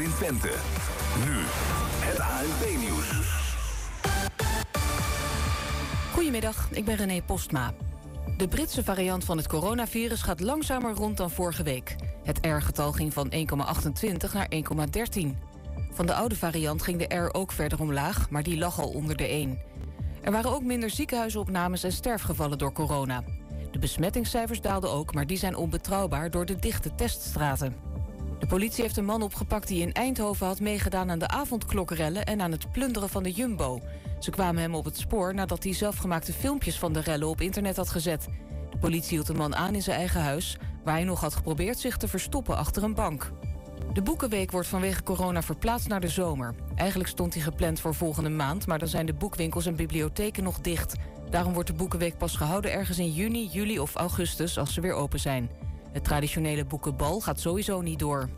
in Twente. Nu, het ANP-nieuws. Goedemiddag, ik ben René Postma. De Britse variant van het coronavirus gaat langzamer rond dan vorige week. Het R-getal ging van 1,28 naar 1,13. Van de oude variant ging de R ook verder omlaag, maar die lag al onder de 1. Er waren ook minder ziekenhuisopnames en sterfgevallen door corona. De besmettingscijfers daalden ook, maar die zijn onbetrouwbaar door de dichte teststraten. De politie heeft een man opgepakt die in Eindhoven had meegedaan aan de avondklokrellen en aan het plunderen van de Jumbo. Ze kwamen hem op het spoor nadat hij zelfgemaakte filmpjes van de rellen op internet had gezet. De politie hield de man aan in zijn eigen huis, waar hij nog had geprobeerd zich te verstoppen achter een bank. De Boekenweek wordt vanwege corona verplaatst naar de zomer. Eigenlijk stond hij gepland voor volgende maand, maar dan zijn de boekwinkels en bibliotheken nog dicht. Daarom wordt de Boekenweek pas gehouden ergens in juni, juli of augustus als ze weer open zijn. Het traditionele boekenbal gaat sowieso niet door.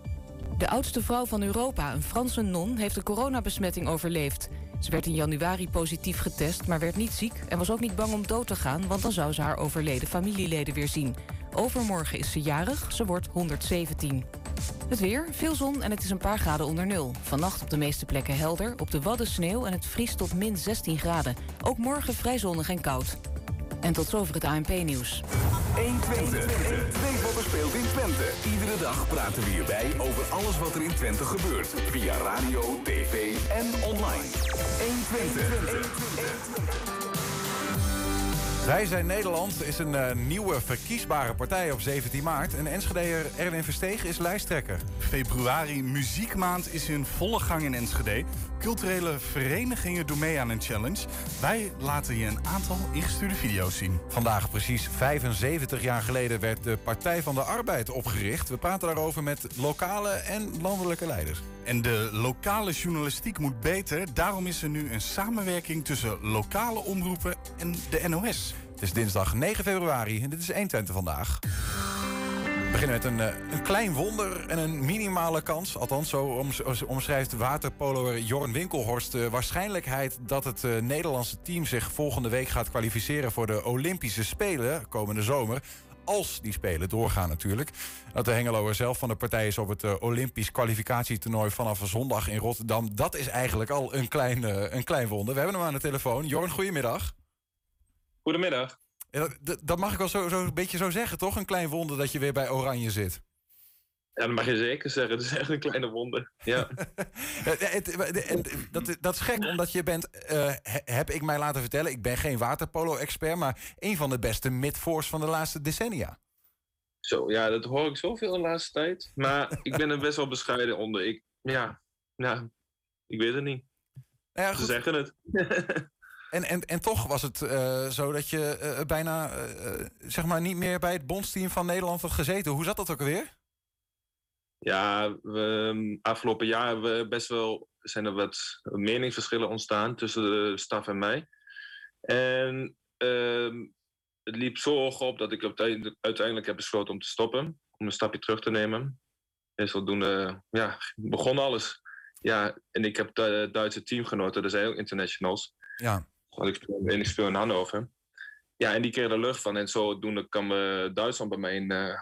De oudste vrouw van Europa, een Franse non, heeft de coronabesmetting overleefd. Ze werd in januari positief getest, maar werd niet ziek en was ook niet bang om dood te gaan, want dan zou ze haar overleden familieleden weer zien. Overmorgen is ze jarig, ze wordt 117. Het weer, veel zon en het is een paar graden onder nul. Vannacht op de meeste plekken helder, op de Wadden sneeuw en het vriest tot min 16 graden. Ook morgen vrij zonnig en koud. En tot zover het ANP-nieuws. 120. Weet wat er speelt in Twente. Iedere dag praten we hierbij over alles wat er in Twente gebeurt. Via radio, tv en online. 120. Wij zijn Nederland is een uh, nieuwe verkiesbare partij op 17 maart. En Enschedeer Erwin Verstegen is lijsttrekker. Februari Muziekmaand is in volle gang in Enschede. Culturele verenigingen doen mee aan een challenge. Wij laten je een aantal ingestuurde video's zien. Vandaag precies 75 jaar geleden werd de Partij van de Arbeid opgericht. We praten daarover met lokale en landelijke leiders. En de lokale journalistiek moet beter. Daarom is er nu een samenwerking tussen lokale omroepen en de NOS. Het is dinsdag 9 februari en dit is 120 vandaag. We beginnen met een, eh, een klein wonder en een minimale kans. Althans, zo omschrijft waterpoloer Jorn Winkelhorst de waarschijnlijkheid dat het uh, Nederlandse team zich volgende week gaat kwalificeren voor de Olympische Spelen komende zomer als die spelen doorgaan natuurlijk. Dat de Hengeloer zelf van de partij is op het uh, Olympisch kwalificatietoernooi vanaf zondag in Rotterdam. Dat is eigenlijk al een klein, uh, een klein wonder. We hebben hem aan de telefoon. Jorn, goedemiddag. Goedemiddag. Dat, dat mag ik wel zo, zo een beetje zo zeggen, toch? Een klein wonder dat je weer bij Oranje zit. Ja, dat mag je zeker zeggen. Het is echt een kleine wonder. Ja. dat, dat is gek, omdat je bent, uh, heb ik mij laten vertellen, ik ben geen waterpolo-expert, maar een van de beste midforce van de laatste decennia. Zo, ja, dat hoor ik zoveel de laatste tijd. Maar ik ben er best wel bescheiden onder. Ik, ja, nou, ik weet het niet. Ja, Ze zeggen het. En, en, en toch was het uh, zo dat je uh, bijna uh, zeg maar niet meer bij het bondsteam van Nederland had gezeten. Hoe zat dat ook alweer? Ja, we, ehm, afgelopen jaar we best wel, zijn er wat meningsverschillen ontstaan tussen de staf en mij. En uh, het liep zo hoog op dat ik uiteindelijk heb besloten om te stoppen. Om een stapje terug te nemen. En zodoende ja, begon alles. Ja, en ik heb de Duitse teamgenoten, er zijn ook internationals. Ja. Want ik speel, en ik speel in Hannover. Ja, en die kregen er lucht van. En zodoende kwam uh, Duitsland bij mij in, uh,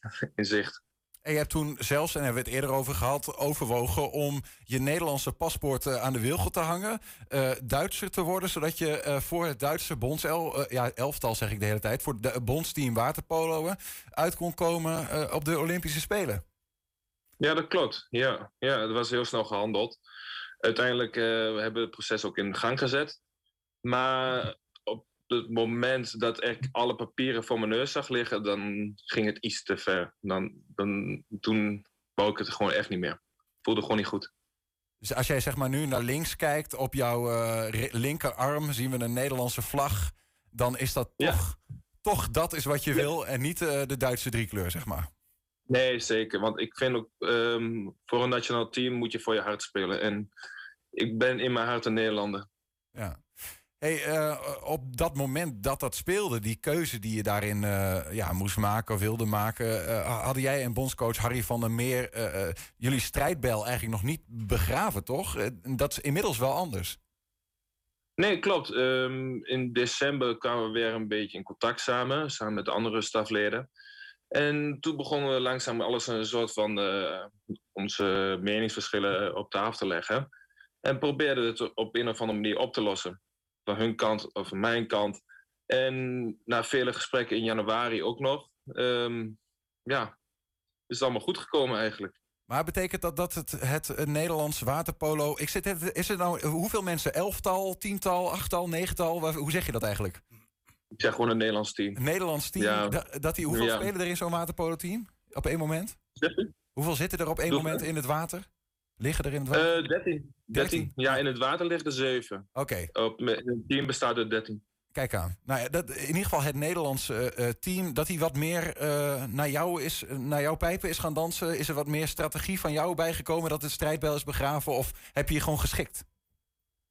in zicht. En je hebt toen zelfs, en hebben we het eerder over gehad, overwogen om je Nederlandse paspoort aan de wilgel te hangen. Uh, Duitser te worden, zodat je uh, voor het Duitse bondsel, ja, elftal zeg ik de hele tijd, voor het bondsteam waterpolo uit kon komen op de Olympische Spelen. Ja, dat klopt. Ja, ja dat was heel snel gehandeld. Uiteindelijk we hebben het proces ook in gang gezet. Maar het moment dat ik alle papieren voor mijn neus zag liggen, dan ging het iets te ver. Dan, dan, toen wou ik het gewoon echt niet meer. Voelde gewoon niet goed. Dus als jij zeg maar nu naar links kijkt, op jouw uh, linkerarm zien we een Nederlandse vlag. Dan is dat toch, toch dat is wat je wil en niet uh, de Duitse driekleur, zeg maar. Nee, zeker. Want ik vind ook, um, voor een nationaal team moet je voor je hart spelen. En ik ben in mijn hart een Nederlander. Ja. Hey, uh, op dat moment dat dat speelde, die keuze die je daarin uh, ja, moest maken of wilde maken, uh, hadden jij en bondscoach Harry van der Meer jullie strijdbel eigenlijk nog niet begraven, toch? dat is inmiddels wel anders. Nee, klopt. Um, in december kwamen we weer een beetje in contact samen, samen met de andere stafleden. En toen begonnen we langzaam alles een soort van onze meningsverschillen op tafel te leggen. En probeerden het op een of andere manier op te lossen. Van hun kant of van mijn kant. En na vele gesprekken in januari ook nog, ehm, ja, is het allemaal goed gekomen eigenlijk. Maar betekent dat dat het, het, Nederlands waterpolo. Ik zit, is het nou hoeveel mensen? Elftal, tiental, achttal, negental? Hoe zeg je dat eigenlijk? Ik zeg gewoon een Nederlands team. Een Nederlands team. Ja. Dat, die, hoeveel spelen er in zo'n waterpolo-team? Op één moment? Hoeveel zitten er op één moment in het water? Liggen er in het water? Uh, 13. 13. Ja, in het water liggen er 7. Oké. Okay. Het team bestaat uit 13. Kijk aan. Nou ja, dat, in ieder geval het Nederlandse uh, team, dat hij wat meer uh, naar jou is, naar jouw pijpen is gaan dansen. Is er wat meer strategie van jou bijgekomen dat het strijdbel is begraven? Of heb je je gewoon geschikt?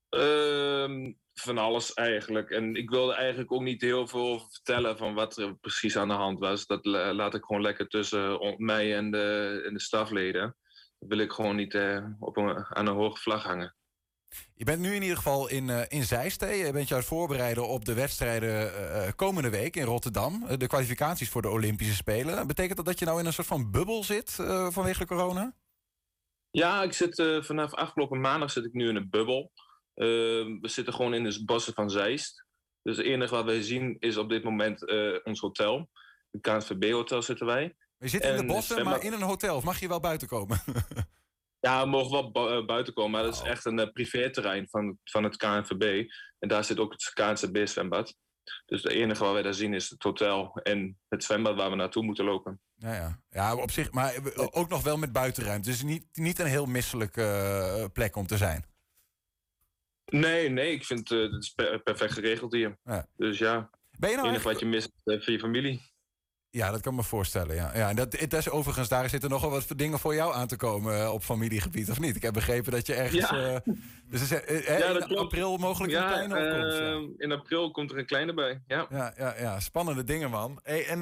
Uh, van alles eigenlijk. En ik wilde eigenlijk ook niet heel veel vertellen van wat er precies aan de hand was. Dat laat ik gewoon lekker tussen mij en de, en de stafleden. Wil ik gewoon niet uh, op een, aan een hoge vlag hangen. Je bent nu in ieder geval in, uh, in Zeist. Je bent je aan het voorbereiden op de wedstrijden uh, komende week in Rotterdam. de kwalificaties voor de Olympische Spelen. Betekent dat dat je nou in een soort van bubbel zit vanwege de corona? Ja, ik zit vanaf afgelopen maandag zit ik nu in een bubbel. we zitten gewoon in de bossen van Zeist. Dus het enige wat wij zien is op dit moment ons hotel. Het KNVB-hotel zitten wij. Je zit in de bossen, maar in een hotel. Of mag je wel buiten komen? Ja, we mogen wel eh, buiten komen, maar dat is oh. echt een uh, privéterrein van, van het KNVB. En daar zit ook het KNVB-zwembad. Dus het enige wat wij daar zien is het hotel en het zwembad waar we naartoe moeten lopen. Ja, ja. ja op zich, maar ook nog wel met buitenruimte. Dus niet, niet een heel misselijke uh, plek om te zijn. Nee, nee, ik vind uh, het is perfect geregeld hier. Ja. Dus ja, ben je nou het enige wat je mist is voor je familie. Ja, dat kan me voorstellen. Ja. Ja, en dat, dat is overigens, daar zitten nogal wat dingen voor jou aan te komen uh, op familiegebied, of niet? Ik heb begrepen dat je ergens. Ja. Uh, dus ja, in april mogelijk een kleine opkomst. Ja. In april komt er een kleine bij. Ja, ja, ja, ja. spannende dingen, man. Hey, en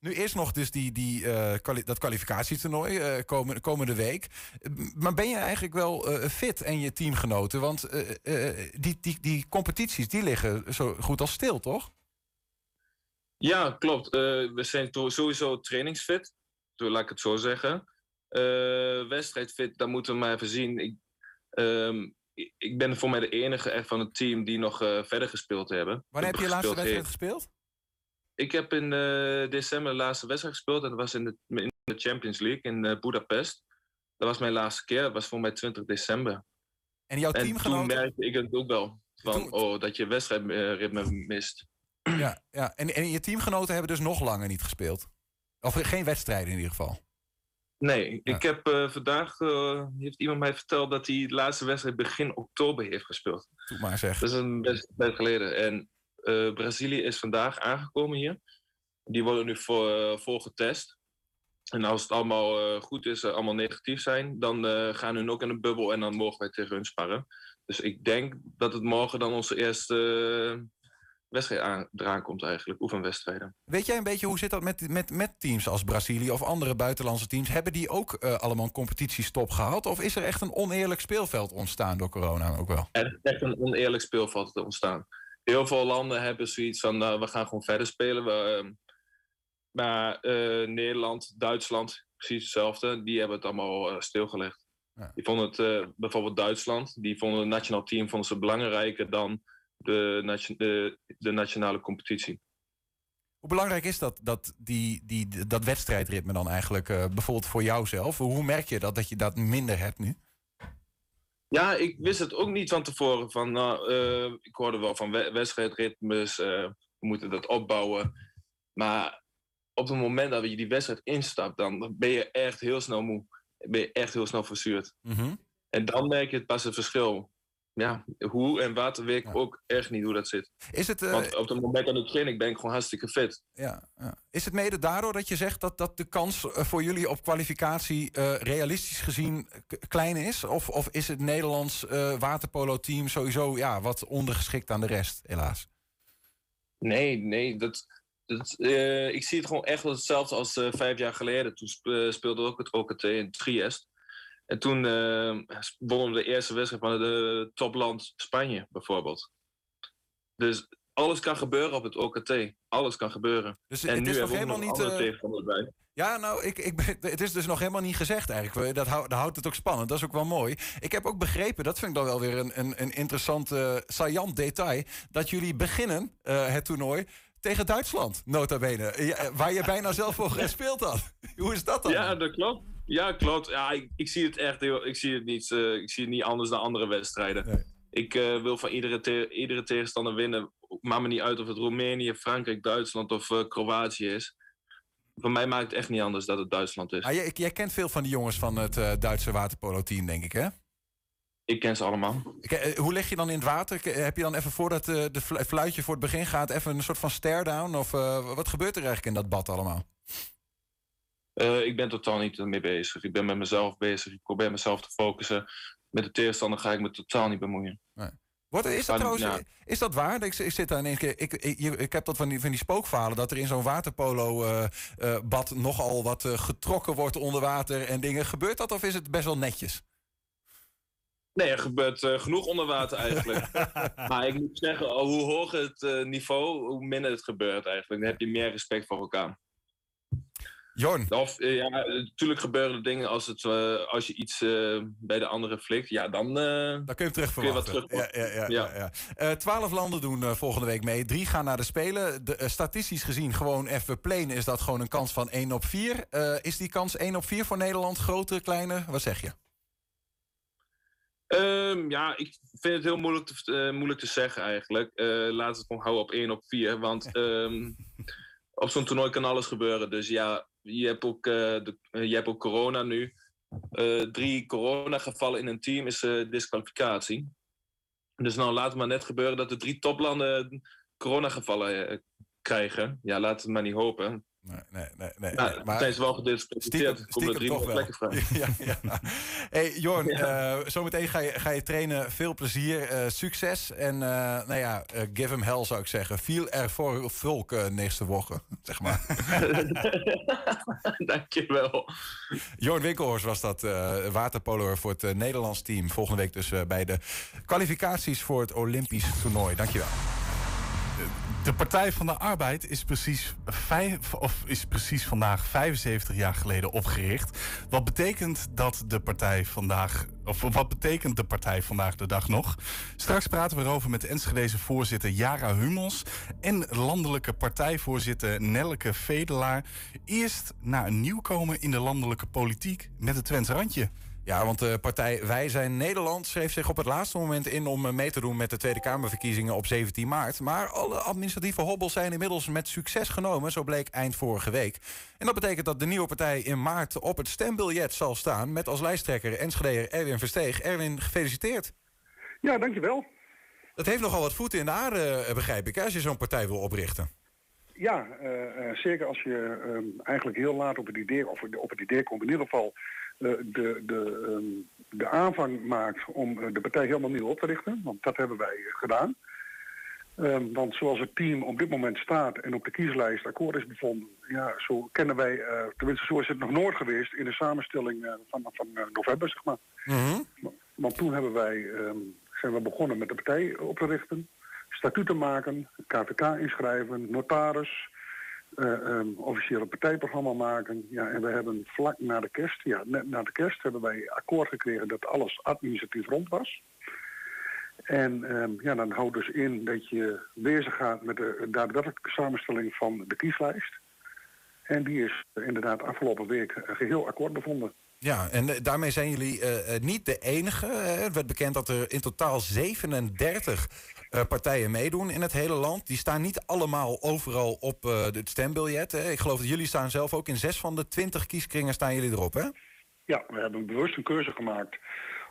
nu is nog dus die, die, kwali dat kwalificatietoernooi komende, komende week. Maar ben je eigenlijk wel fit en je teamgenoten? Want die, die, die competities die liggen zo goed als stil, toch? Ja, klopt. Uh, we zijn sowieso trainingsfit, laat ik het zo zeggen. Uh, wedstrijdfit, dat moeten we maar even zien. Ik, um, ik ben voor mij de enige echt van het team die nog uh, verder gespeeld hebben. Wanneer heb je je laatste wedstrijd gespeeld? Ik heb in december de laatste wedstrijd gespeeld. En dat was in de, in de Champions League in Budapest. Dat was mijn laatste keer. Dat was voor mij 20 december. En jouw teamgenoten? En toen merkte ik het ook wel. Van, oh, dat je wedstrijdritme mist. Ja, ja. En, en je teamgenoten hebben dus nog langer niet gespeeld? Of geen wedstrijden in ieder geval? Nee, ik heb uh, vandaag, uh, heeft iemand mij verteld dat hij de laatste wedstrijd begin oktober heeft gespeeld. Doe maar zeg. Dat is een best tijd geleden. En uh, Brazilië is vandaag aangekomen hier. Die worden nu voor, voor getest. En als het allemaal goed is, allemaal negatief zijn, dan gaan hun ook in een bubbel en dan mogen wij tegen hun sparren. Dus ik denk dat het morgen dan onze eerste wedstrijd aan, eraan komt eigenlijk, oefenwedstrijden. Weet jij een beetje hoe zit dat met, met, met teams als Brazilië of andere buitenlandse teams? Hebben die ook uh, allemaal een competitiestop gehad? Of is er echt een oneerlijk speelveld ontstaan door corona ook wel? Er is echt een oneerlijk speelveld ontstaan. Heel veel landen hebben zoiets van, nou, we gaan gewoon verder spelen. We, uh, maar uh, Nederland, Duitsland, precies hetzelfde. Die hebben het allemaal eh, stilgelegd. Ja. Die vonden het, bijvoorbeeld Duitsland, die vonden het nationaal team vonden ze belangrijker dan de, de, de nationale competitie. Hoe belangrijk is dat, dat, die, die, dat wedstrijdritme dan eigenlijk, uh, bijvoorbeeld voor jouzelf? Hoe merk je dat, dat je dat minder hebt nu? Ja, ik wist het ook niet van tevoren. Van, nou, uh, ik hoorde wel van wedstrijdritmes, uh, we moeten dat opbouwen. Maar op het moment dat je die wedstrijd instapt, dan ben je echt heel snel moe. Ben je echt heel snel verzuurd. Mm En dan merk je het pas het verschil ja, hoe en wat weet ik ook echt niet hoe dat zit. Is het, uh, Want op het moment dat ik train, ik ben ik gewoon hartstikke fit. Ja, ja, Is het mede daardoor dat je zegt dat, dat de kans eh, voor jullie op kwalificatie uh, realistisch gezien klein is? Of, of is het Nederlands uh, waterpolo-team sowieso ja, wat ondergeschikt aan de rest, helaas? Nee, nee, dat, dat, ik zie het gewoon echt hetzelfde als vijf jaar geleden. Toen speelde ook het OKT in Triest. En toen uh, wonnen we de eerste wedstrijd van de topland Spanje bijvoorbeeld. Dus alles kan gebeuren op het OKT. Alles kan gebeuren. Dus en het nu is nog helemaal nog niet... eh. Ja, nou, ik, ik, ben- het is dus nog helemaal niet gezegd eigenlijk. Dat, hou- dat houdt het ook spannend. Dat is ook wel mooi. Ik heb ook begrepen, dat vind ik dan wel weer een, een, een interessant, eh saillant detail... dat jullie beginnen eh, het toernooi tegen Duitsland, nota bene. Ja, eh, waar je bijna zelf voor gespeeld had. Hoe is dat dan? Ja, dat klopt. Ja, klopt. Ja, ik, ik zie het echt heel, ik zie het niet, eh, ik zie het niet anders dan andere wedstrijden. Nee. Ik eh, wil van iedere, te- iedere tegenstander winnen. Maakt me niet uit of het Roemenië, Frankrijk, Duitsland of eh, Kroatië is. Voor mij maakt het echt niet anders dat het Duitsland is. Ah, jij, jij kent veel van die jongens van het Duitse waterpolo-team, denk ik, hè? Ik ken ze allemaal. Ik, hoe lig je dan in het water? Heb je dan even voordat de flu- fluitje voor het begin gaat... even een soort van stare-down? Of wat gebeurt er eigenlijk in dat bad allemaal? Eh, ik ben totaal niet ermee bezig. Ik ben met mezelf bezig. Ik probeer mezelf te focussen. Met de tegenstander ga ik me totaal niet bemoeien. Wordt, is, dat trouwens, ja. is dat waar? Ik, ik zit daar in één keer. Ik, ik, ik heb dat van die, van die spookverhalen dat er in zo'n waterpolo-bad nogal wat eh, getrokken wordt onder water en dingen. Gebeurt dat of is het best wel netjes? Nee, er gebeurt eh, genoeg onder water eigenlijk. maar ik moet zeggen, hoe hoger het eh, niveau, hoe minder het gebeurt eigenlijk. Dan heb je meer respect voor elkaar. Jorn, Of eh, ja, natuurlijk gebeuren er dingen als, het, eh, als je iets eh, bij de andere flikt. Ja, dan. dan kun je hem terug Kun je wat verwachten. Ja, ja, ja, ja, ja. Twaalf landen doen volgende week mee. Drie gaan naar de Spelen. De, statistisch gezien, gewoon even plain, is dat gewoon een kans van 1 op 4. Eh, is die kans 1 op 4 voor Nederland? Grote, kleine? Wat zeg je? Ehm, ja, ik vind het heel moeilijk te, moeilijk te zeggen eigenlijk. Laten we het gewoon houden op 1 op 4. Want ehm, op zo'n toernooi kan alles gebeuren. Dus ja, je hebt ook, eh, de, eh, hebt ook corona nu. Eh, drie coronagevallen in een team is disqualificatie. Dus nou, laat het maar net gebeuren dat de drie toplanden coronagevallen krijgen. Ja, laat het maar niet hopen. Nee, nee, nee. Nou, maar- zijn ze wel gedisqualificeerd. Stiekem, stiekem drie toch wel. Ja, ja. Hey, Jorn, eh, zometeen ga je, ga je trainen. Veel plezier, eh, succes. En eh, nou ja, give hem hell zou ik zeggen. Viel er voor volk nächste woche, zeg maar. Dankjewel. Jorn Winkelhorst was dat, waterpoloer voor het Nederlands team. Volgende week dus bij de kwalificaties voor het Olympisch toernooi. Dankjewel. De Partij van de Arbeid is precies, vijf, of is precies vandaag 75 jaar geleden opgericht. Wat betekent dat de partij vandaag, of wat betekent de partij vandaag de dag nog? Straks praten we erover met de Enschedeze voorzitter Jara Hummels en landelijke partijvoorzitter Nelleke Vedelaar. Eerst naar een nieuwkomer in de landelijke politiek met het Twents randje. Ja, want de partij Wij zijn Nederland schreef zich op het laatste moment in om eh, mee te doen met de Tweede Kamerverkiezingen op 17 maart. Maar alle administratieve hobbels zijn inmiddels met succes genomen, zo bleek eind vorige week. En dat betekent dat de nieuwe partij in maart op het stembiljet zal staan met als lijsttrekker Enschedeer Erwin Versteeg. Erwin, gefeliciteerd. Ja, dankjewel. Dat heeft nogal wat voeten in de aarde, eh, begrijp ik, als je zo'n partij wil oprichten. Ja, eh, eh, zeker als je ehm, eigenlijk heel laat op het idee, of op het idee komt, in ieder geval eh, de, de, ehm, de aanvang maakt om eh, de partij helemaal nieuw op te richten. Want dat hebben wij eh, gedaan. Ehm, want zoals het team op dit moment staat en op de kieslijst akkoord is bevonden, ja, zo kennen wij, eh, tenminste zo is het nog nooit geweest in de samenstelling eh, van, van eh, november, zeg maar. Want toen hebben wij, ehm, zijn we begonnen met de partij op te richten, statuten maken, KVK inschrijven, notaris, eh, ehm, officiële partijprogramma maken. Ja, en we hebben vlak na de kerst, ja, net na de kerst hebben wij akkoord gekregen dat alles administratief rond was. En ehm, ja, dan houdt dus in dat je bezig gaat met de daadwerkelijke samenstelling van de kieslijst. En die is inderdaad afgelopen week eh, geheel akkoord bevonden. Ja, en eh, daarmee zijn jullie eh, eh, niet de enige. Het werd bekend dat er in totaal 37 eh, partijen meedoen in het hele land. Die staan niet allemaal overal op het stembiljet. Hè. Ik geloof dat jullie staan zelf ook in zes van de 20 kieskringen staan jullie erop, hè? Ja, we hebben bewust een keuze gemaakt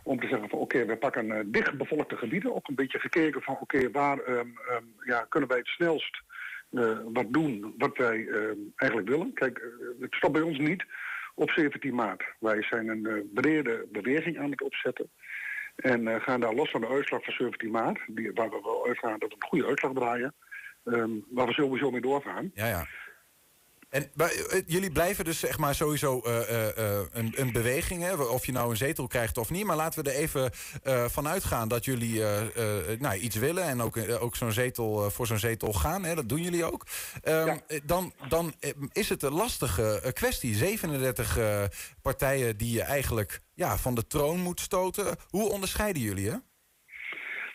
om te zeggen van oké, we pakken dichtbevolkte gebieden. Ook een beetje gekeken van oké, waar ehm, ehm, ja, kunnen wij het snelst wat doen wat wij ehm, eigenlijk willen. Kijk, het stopt bij ons niet op 17 maart. Wij zijn een eh, brede beweging aan het opzetten. En eh, gaan daar los van de uitslag van 17 maart, die, waar we wel uitgaan dat we een goede uitslag draaien, ehm, waar we sowieso mee doorgaan. Ja, ja. En jullie blijven dus zeg maar sowieso een, een, beweging, hè? of je nou een zetel krijgt of niet. Maar laten we er even van uitgaan dat jullie nou, iets willen en ook, ook zo'n zetel voor zo'n zetel gaan. Hè? Dat doen jullie ook. Ehm, dan, dan is het een lastige kwestie. 37 partijen die je eigenlijk ja, van de troon moet stoten. Hoe onderscheiden jullie hè?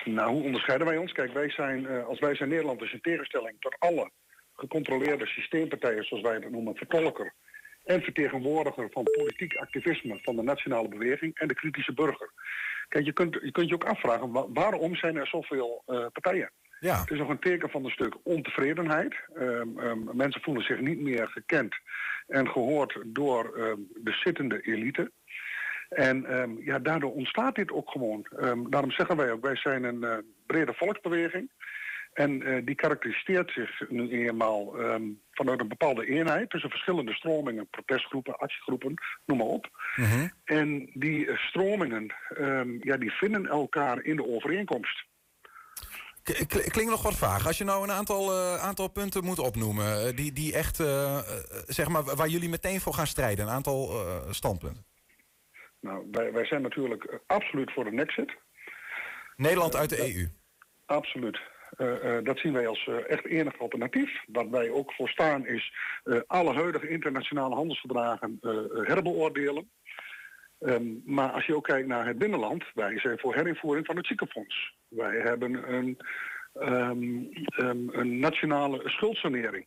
Nou, hoe onderscheiden wij ons? Kijk, wij zijn, als wij zijn Nederland dus in tegenstelling tot alle gecontroleerde systeempartijen, zoals wij dat noemen, vertolker en vertegenwoordiger van politiek activisme van de nationale beweging en de kritische burger. Kijk, je kunt je, kunt je ook afvragen, waarom zijn er zoveel uh, partijen? Ja. Het is nog een teken van een stuk ontevredenheid. Um, um, mensen voelen zich niet meer gekend en gehoord door um, de zittende elite. En ja, daardoor ontstaat dit ook gewoon. daarom zeggen wij ook, wij zijn een uh, brede volksbeweging. En uh, die karakteriseert zich nu eenmaal um, vanuit een bepaalde eenheid tussen verschillende stromingen, protestgroepen, actiegroepen, noem maar op. -hmm. En die uh, stromingen, um, ja, die vinden elkaar in de overeenkomst. Klinkt nog wat vaag. Als je nou een aantal, uh, aantal punten moet opnoemen, die, die echt, zeg maar, waar jullie meteen voor gaan strijden, een aantal standpunten. Nou, wij, wij zijn natuurlijk absoluut voor de Nexit. Nederland uit de EU? Absoluut. Uh, uh, dat zien wij als uh, echt enig alternatief. Wat wij ook voor staan is alle huidige internationale handelsverdragen herbeoordelen. Um, maar als je ook kijkt naar het binnenland, wij zijn voor herinvoering van het ziekenfonds. Wij hebben een, um, um, een nationale schuldsanering.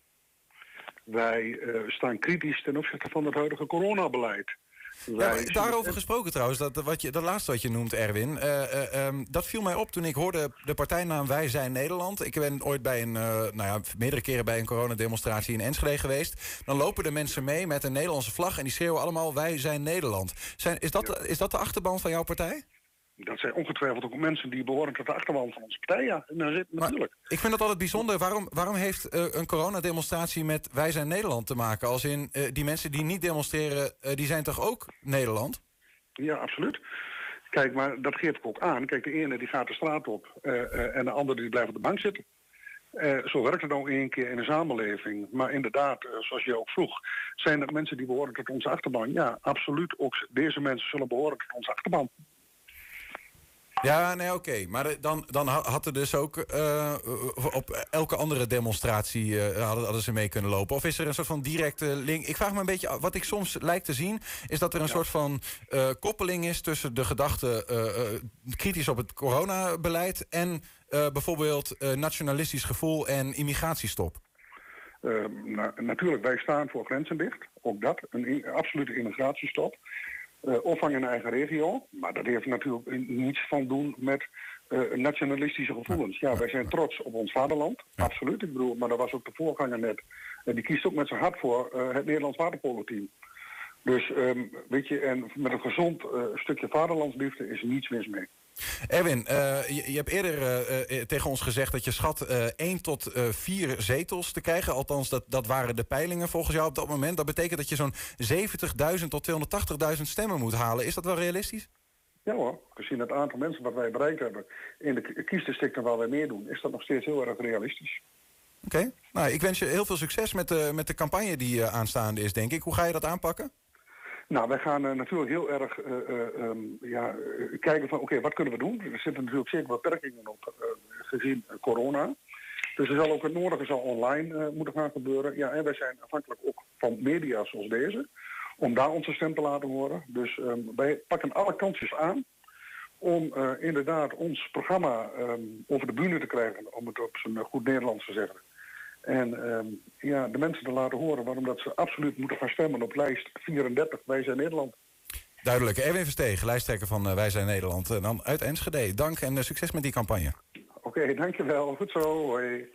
Wij staan kritisch ten opzichte van het huidige coronabeleid. Ja, daarover gesproken trouwens, dat, wat je, dat laatste wat je noemt, Erwin. Uh, uh, um, dat viel mij op toen ik hoorde de partijnaam Wij zijn Nederland. Ik ben ooit bij een, uh, nou ja, meerdere keren bij een coronademonstratie in Enschede geweest. Dan lopen de mensen mee met een Nederlandse vlag en die schreeuwen allemaal Wij zijn Nederland. Zijn, is, dat, is dat de achterban van jouw partij? Dat zijn ongetwijfeld ook mensen die behoren tot de achterban van onze partij. Ja, natuurlijk. ik vind dat altijd bijzonder. Waarom, waarom heeft uh, een coronademonstratie met Wij zijn Nederland te maken? Als in, uh, die mensen die niet demonstreren, uh, die zijn toch ook Nederland? Ja, absoluut. Kijk, maar dat geef ik ook aan. Kijk, de ene die gaat de straat op en de andere die blijft op de bank zitten. zo werkt het nou één keer in een samenleving. Maar inderdaad, zoals je ook vroeg, zijn er mensen die behoren tot onze achterban? Ja, absoluut. Ook deze mensen zullen behoren tot onze achterban. Ja, nee, oké. Maar dan, dan had er dus ook uh, op elke andere demonstratie uh, hadden, hadden, ze mee kunnen lopen. Of is er een soort van directe link? Ik vraag me een beetje, wat ik soms lijkt te zien, is dat er een ja. soort van uh, koppeling is tussen de gedachte kritisch op het coronabeleid en bijvoorbeeld nationalistisch gevoel en immigratiestop. Natuurlijk, wij staan voor grenzen dicht. Ook dat, een absolute immigratiestop opvang in eigen regio. Maar dat heeft natuurlijk niets van doen met uh, nationalistische gevoelens. Ja, wij zijn trots op ons vaderland, absoluut. Ik bedoel, maar dat was ook de voorganger net. En die kiest ook met zijn hart voor uh, het Nederlands waterpolo-team. Dus um, weet je, en met een gezond stukje vaderlandsliefde is er niets mis mee. Erwin, uh, je, je, hebt eerder uh, tegen ons gezegd dat je schat uh, 1 tot 4 zetels te krijgen. Althans, dat, dat waren de peilingen volgens jou op dat moment. Dat betekent dat je zo'n 70.000 tot 280.000 stemmen moet halen. Is dat wel realistisch? Ja hoor, gezien het aantal mensen wat wij bereikt hebben in de kiesdistricten waar wij meedoen, is dat nog steeds heel erg realistisch. Oké, okay. nou, ik wens je heel veel succes met de, met de campagne die aanstaande is, denk ik. Hoe ga je dat aanpakken? Nou, wij gaan uh, natuurlijk heel erg uh, uh, um, ja, kijken van oké, wat kunnen we doen? Er zitten natuurlijk zeker beperkingen op gezien corona. Dus er zal ook het nodige zal online moeten gaan gebeuren. Ja, en wij zijn afhankelijk ook van media zoals deze, om daar onze stem te laten horen. Dus um, wij pakken alle kansjes aan om inderdaad ons programma um, over de bühne te krijgen, om het op zijn goed Nederlands te zeggen. En um, ja, de mensen te laten horen waarom dat ze absoluut moeten gaan stemmen op lijst 34 Wij zijn Nederland. Duidelijk. Erwin Verstegen, lijsttrekker van uh, Wij zijn Nederland. En dan uit Enschede. Dank en uh, succes met die campagne. Oké, okay, dankjewel. Goed zo. Hoi.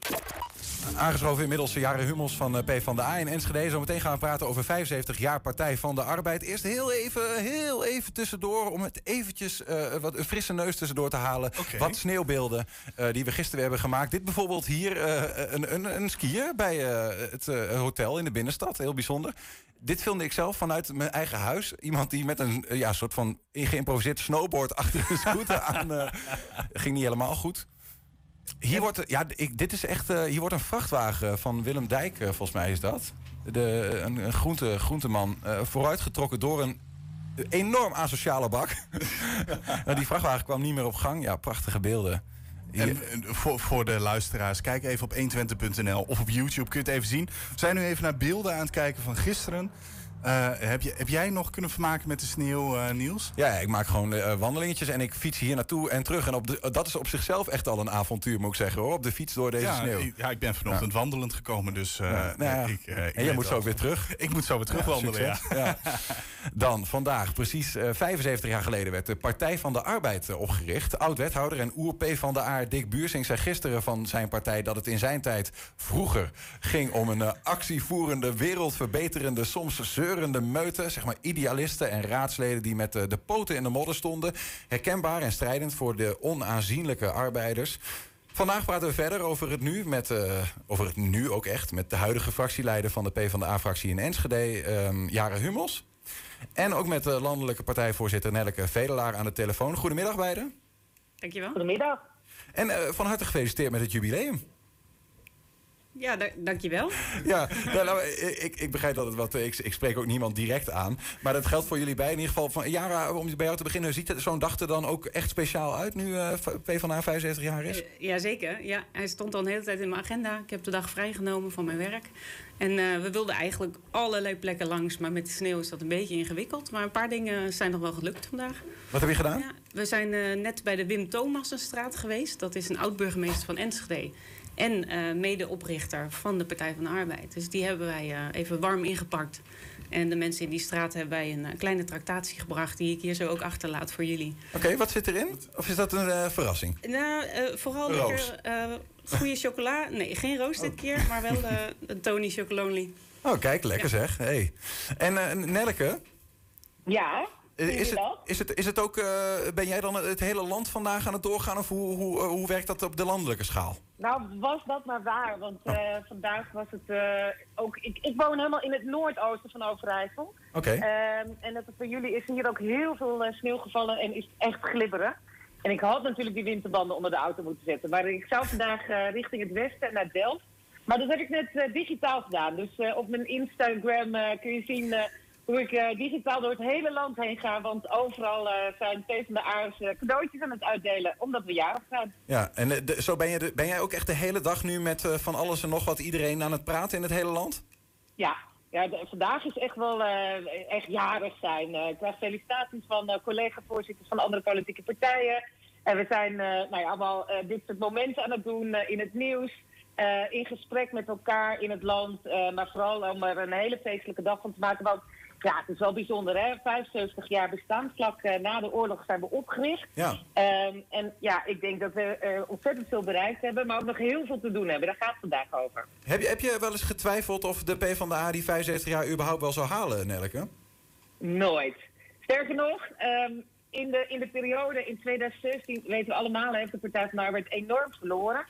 Aangeschoven inmiddels Jaren Hummels van eh, P van de A in Enschede. Zometeen gaan we praten over 75 jaar Partij van de Arbeid. Eerst heel even, heel even tussendoor om het eventjes uh, wat een frisse neus tussendoor te halen. Okay. Wat sneeuwbeelden uh, die we gisteren hebben gemaakt. Dit bijvoorbeeld hier, een, een, een skier bij het hotel in de binnenstad. Heel bijzonder. Dit filmde ik zelf vanuit mijn eigen huis. Iemand die met een ja, soort van geïmproviseerd snowboard achter een scooter aan... ging niet helemaal goed. Hier wordt, ja, ik, dit is echt, hier wordt een vrachtwagen van Willem Dijk, volgens mij is dat. De, een, groente, groenteman, vooruitgetrokken door een enorm asociale bak. nou, die vrachtwagen kwam niet meer op gang. Ja, prachtige beelden. En voor, voor de luisteraars, kijk even op 120.nl of op YouTube, kun je het even zien. We zijn nu even naar beelden aan het kijken van gisteren. Uh, heb, je, heb jij nog kunnen vermaken met de sneeuw, uh, Niels? Ja, ik maak gewoon uh, wandelingetjes en ik fiets hier naartoe en terug. En op de, dat is op zichzelf echt al een avontuur, moet ik zeggen hoor. Op de fiets door deze sneeuw. Ik, ja, ik ben vanochtend wandelend gekomen, dus... Ja, nou ik, en jij moet zo weer terug? Ik moet zo weer terug wandelen, ja. Dan, vandaag, precies 75 jaar geleden, werd de Partij van de Arbeid opgericht. Oud-wethouder en oer-P van de Aar Dick Buursing zei gisteren van zijn partij... dat het in zijn tijd vroeger ging om een actievoerende, wereldverbeterende, soms zeur de meuten, zeg maar idealisten en raadsleden die met de, de poten in de modder stonden. Herkenbaar en strijdend voor de onaanzienlijke arbeiders. Vandaag praten we verder over het nu, met, uh, over het nu ook echt, met de huidige fractieleider van de PvdA-fractie in Enschede, um, Jara Hummels. En ook met de landelijke partijvoorzitter Nelleke Vedelaar aan de telefoon. Goedemiddag beiden. Dankjewel. Goedemiddag. En uh, van harte gefeliciteerd met het jubileum. Ja, dankjewel. Ja, nou, ik, ik begrijp dat het wat. Ik, ik spreek ook niemand direct aan. Maar dat geldt voor jullie bij. In ieder geval, van, Jara, om bij jou te beginnen, ziet zo'n dag er dan ook echt speciaal uit nu uh, PvdA 75 jaar is? Uh, Jazeker. Ja, hij stond al een hele tijd in mijn agenda. Ik heb de dag vrijgenomen van mijn werk. En uh, we wilden eigenlijk allerlei plekken langs. Maar met de sneeuw is dat een beetje ingewikkeld. Maar een paar dingen zijn nog wel gelukt vandaag. Wat heb je gedaan? Ja, we zijn net bij de Wim Thomassenstraat geweest. Dat is een oud-burgemeester van Enschede. En uh, medeoprichter van de Partij van de Arbeid. Dus die hebben wij uh, even warm ingepakt. En de mensen in die straat hebben wij een uh, kleine tractatie gebracht... die ik hier zo ook achterlaat voor jullie. Oké, okay, wat zit erin? Of is dat een verrassing? Nou, vooral lekker goede chocola. Nee, geen roos dit keer, maar wel een Tony Chocolonely. Oh, kijk, lekker ja. zeg. Hey. En Nelke? Ja? Is het, is, het, is het ook, uh, ben jij dan het hele land vandaag aan het doorgaan of hoe, hoe, uh, hoe werkt dat op de landelijke schaal? Nou, was dat maar waar, want uh, oh. vandaag was het ook. Ik, ik woon helemaal in het noordoosten van Overijssel. Oké. Okay. Ehm, en dat voor jullie is hier ook heel veel sneeuw gevallen en is echt glibberig. En ik had natuurlijk die winterbanden onder de auto moeten zetten. Maar ik zou vandaag richting het westen naar Delft. Maar dat heb ik net digitaal gedaan. Dus op mijn Instagram kun je zien hoe ik uh, digitaal door het hele land heen ga. Want overal uh, zijn PvdA'ers uh, cadeautjes aan het uitdelen, omdat we jarig zijn. Ja, en de, zo ben, je de, ben jij ook echt de hele dag nu met van alles en nog wat iedereen aan het praten in het hele land? Ja, ja de, vandaag is echt wel echt jarig zijn. ik krijg felicitaties van collega-voorzitters van andere politieke partijen. En we zijn nou ja, allemaal dit soort momenten aan het doen in het nieuws. in gesprek met elkaar in het land. maar vooral om er een hele feestelijke dag van te maken. Want ja, het is wel bijzonder, hè? 75 jaar bestaan. Vlak uh, na de oorlog zijn we opgericht. Ja. Um, en ja, ik denk dat we uh, ontzettend veel bereikt hebben, maar ook nog heel veel te doen hebben. Daar gaat het vandaag over. Heb je, heb je wel eens getwijfeld of de PvdA die 75 jaar überhaupt wel zou halen, Nelke? Nooit. Sterker nog, um, in, de, in de periode in 2016, weten we allemaal, heeft de Partij van de Arbeid enorm verloren.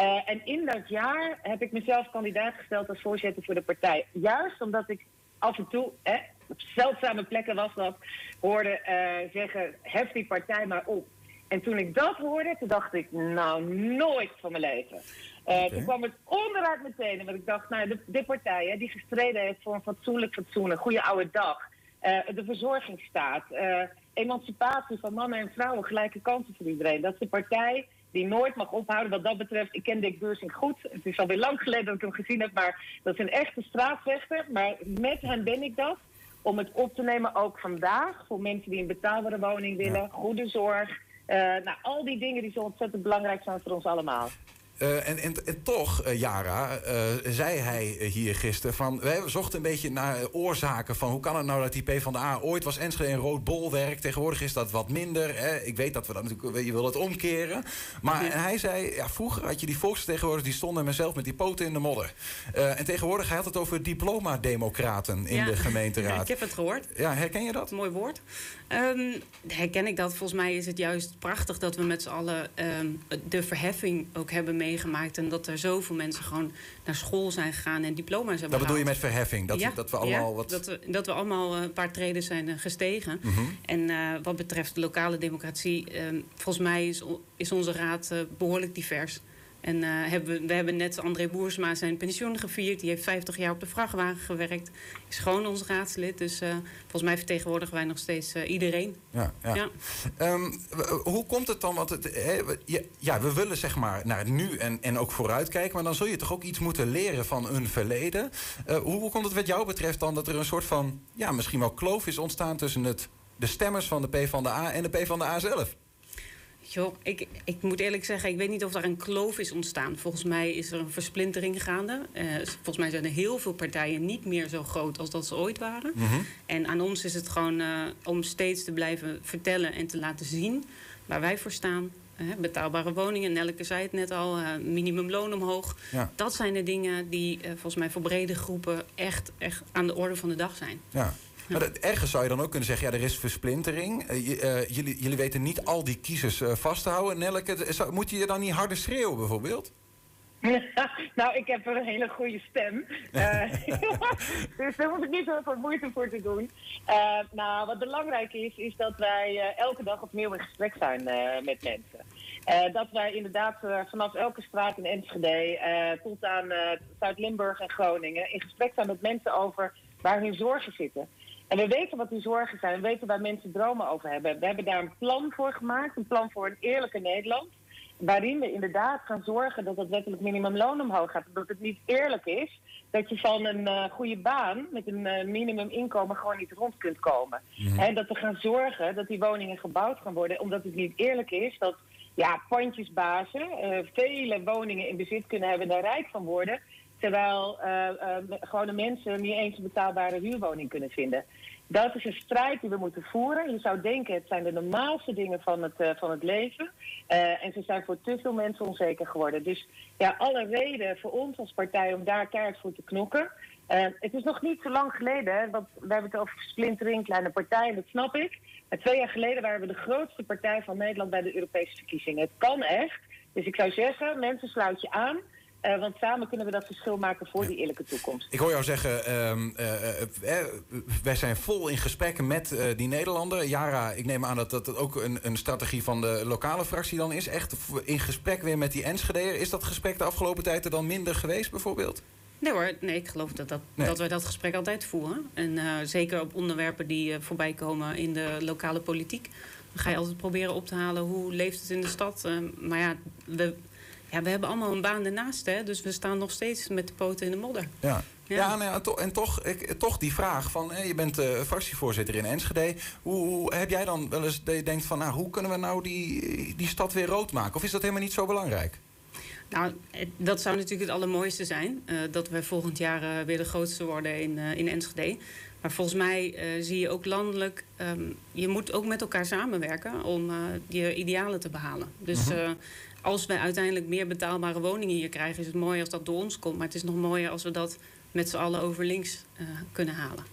Uh, en in dat jaar heb ik mezelf kandidaat gesteld als voorzitter voor de partij. Juist omdat ik af en toe, hè, op zeldzame plekken was dat, hoorde uh, zeggen: hef die partij maar op. En toen ik dat hoorde, toen dacht ik: nou, nooit van mijn leven. Uh, okay. Toen kwam het onderuit meteen. Want ik dacht, nou, de, de partij hè, die gestreden heeft voor een fatsoenlijk fatsoen, een goede oude dag. Uh, de verzorgingsstaat, emancipatie van mannen en vrouwen, gelijke kansen voor iedereen. Dat is de partij die nooit mag ophouden. Wat dat betreft, ik ken Dick Beursing goed. Het is alweer lang geleden dat ik hem gezien heb, maar dat is een echte straatvechter. Maar met hem ben ik dat. Om het op te nemen ook vandaag voor mensen die een betaalbare woning willen, goede zorg. Uh, nou, al die dingen die zo ontzettend belangrijk zijn voor ons allemaal. Uh, en, en, en, toch, uh, Jara, uh, zei hij hier gisteren van... we zochten een beetje naar oorzaken van... hoe kan het nou dat die PvdA ooit was Enschede een rood bolwerk... tegenwoordig is dat wat minder. Hè? Ik weet dat we dat natuurlijk... je wil het omkeren. Maar en hij zei, ja, vroeger had je die volksvertegenwoordigers... die stonden mezelf met die poten in de modder. en tegenwoordig, hij had het over diploma-democraten in ja. de gemeenteraad. Ik heb het gehoord. Ja, herken je dat? Mooi woord. Um, herken ik dat. Volgens mij is het juist prachtig dat we met z'n allen... Um, de verheffing ook hebben mee meegemaakt. En dat er zoveel mensen gewoon naar school zijn gegaan en diploma's hebben Dat bedoel je met verheffing? Dat, ja, dat we allemaal ja, wat... dat, we, dat we allemaal een paar treden zijn gestegen. Mm -hmm. En uh, wat betreft de lokale democratie... Uh, volgens mij is, is onze raad uh, behoorlijk divers. En eh, hebben we, we hebben net André Boersma zijn pensioen gevierd. Die heeft 50 jaar op de vrachtwagen gewerkt. Is gewoon ons raadslid. Dus uh, volgens mij vertegenwoordigen wij nog steeds uh, iedereen. Ja, ja. ja. Um, hoe komt het dan? Want het, he, ja, we willen zeg maar naar nu en, en ook vooruitkijken. Maar dan zul je toch ook iets moeten leren van een verleden. hoe, hoe komt het wat jou betreft dan dat er een soort van... ja, misschien wel kloof is ontstaan tussen het, de stemmers van de PvdA en de PvdA zelf? Joh, ik, ik moet eerlijk zeggen, ik weet niet of daar een kloof is ontstaan. Volgens mij is er een versplintering gaande. Uh, volgens mij zijn er heel veel partijen niet meer zo groot als dat ze ooit waren. Mm -hmm. En aan ons is het gewoon uh, om steeds te blijven vertellen en te laten zien waar wij voor staan. Uh, betaalbare woningen, Nelke zei het net al, minimumloon omhoog. Ja. Dat zijn de dingen die volgens mij voor brede groepen echt, echt aan de orde van de dag zijn. Ja. Maar dat, ergens zou je dan ook kunnen zeggen, ja, er is versplintering. Uh, uh, jullie, jullie weten niet al die kiezers uh, vast te houden. Nelke, zou, moet je dan niet harder schreeuwen bijvoorbeeld? nou, ik heb een hele goede stem. dus daar hoef ik niet heel veel moeite voor te doen. nou, wat belangrijk is, is dat wij elke dag opnieuw in gesprek zijn met mensen. dat wij inderdaad vanaf elke straat in Enschede tot aan Zuid-Limburg en Groningen in gesprek zijn met mensen over waar hun zorgen zitten. En we weten wat die zorgen zijn. We weten waar mensen dromen over hebben. We hebben daar een plan voor gemaakt. Een plan voor een eerlijke Nederland. Waarin we inderdaad gaan zorgen dat het wettelijk minimumloon omhoog gaat. Dat het niet eerlijk is dat je van een uh, goede baan met een uh, minimuminkomen gewoon niet rond kunt komen. Mm -hmm. dat we gaan zorgen dat die woningen gebouwd gaan worden. Omdat het niet eerlijk is dat ja, pandjesbazen uh, vele woningen in bezit kunnen hebben en daar rijk van worden. Terwijl gewone mensen niet eens een betaalbare huurwoning kunnen vinden. Dat is een strijd die we moeten voeren. Je zou denken, het zijn de normaalste dingen van het, uh, van het leven. En ze zijn voor te veel mensen onzeker geworden. Dus ja, alle reden voor ons als partij om daar keihard voor te knokken. Het is nog niet zo lang geleden, hè, want we hebben het over splintering, kleine partijen, dat snap ik. Maar twee jaar geleden waren we de grootste partij van Nederland bij de Europese verkiezingen. Het kan echt. Dus ik zou zeggen, mensen sluit je aan. Uh, want samen kunnen we dat verschil maken voor die eerlijke toekomst. Ik hoor jou zeggen, uh, uh, wij zijn vol in gesprekken met die Nederlander. Jara, ik neem aan dat dat ook een, een, strategie van de lokale fractie dan is. Echt in gesprek weer met die Enschedeer. Is dat gesprek de afgelopen tijd er dan minder geweest bijvoorbeeld? Nee hoor, nee, ik geloof dat, dat, nee. dat wij dat gesprek altijd voeren. En zeker op onderwerpen die voorbij komen in de lokale politiek. Dan ga je altijd proberen op te halen hoe leeft het in de stad. maar ja, we ja, we hebben allemaal een baan ernaast, hè? dus we staan nog steeds met de poten in de modder. Ja. Ja, ja, nou ja en toch, ik, toch die vraag van, je bent uh, fractievoorzitter in Enschede. Hoe, hoe, heb jij dan wel eens dat je denkt van, nou, hoe kunnen we nou die, die stad weer rood maken? Of is dat helemaal niet zo belangrijk? Nou, dat zou natuurlijk het allermooiste zijn. Uh, dat we volgend jaar uh, weer de grootste worden in, in Enschede. Maar volgens mij zie je ook landelijk, um, je moet ook met elkaar samenwerken om je idealen te behalen. Dus -huh als wij uiteindelijk meer betaalbare woningen hier krijgen, is het mooi als dat door ons komt. Maar het is nog mooier als we dat met z'n allen over links uh, kunnen halen.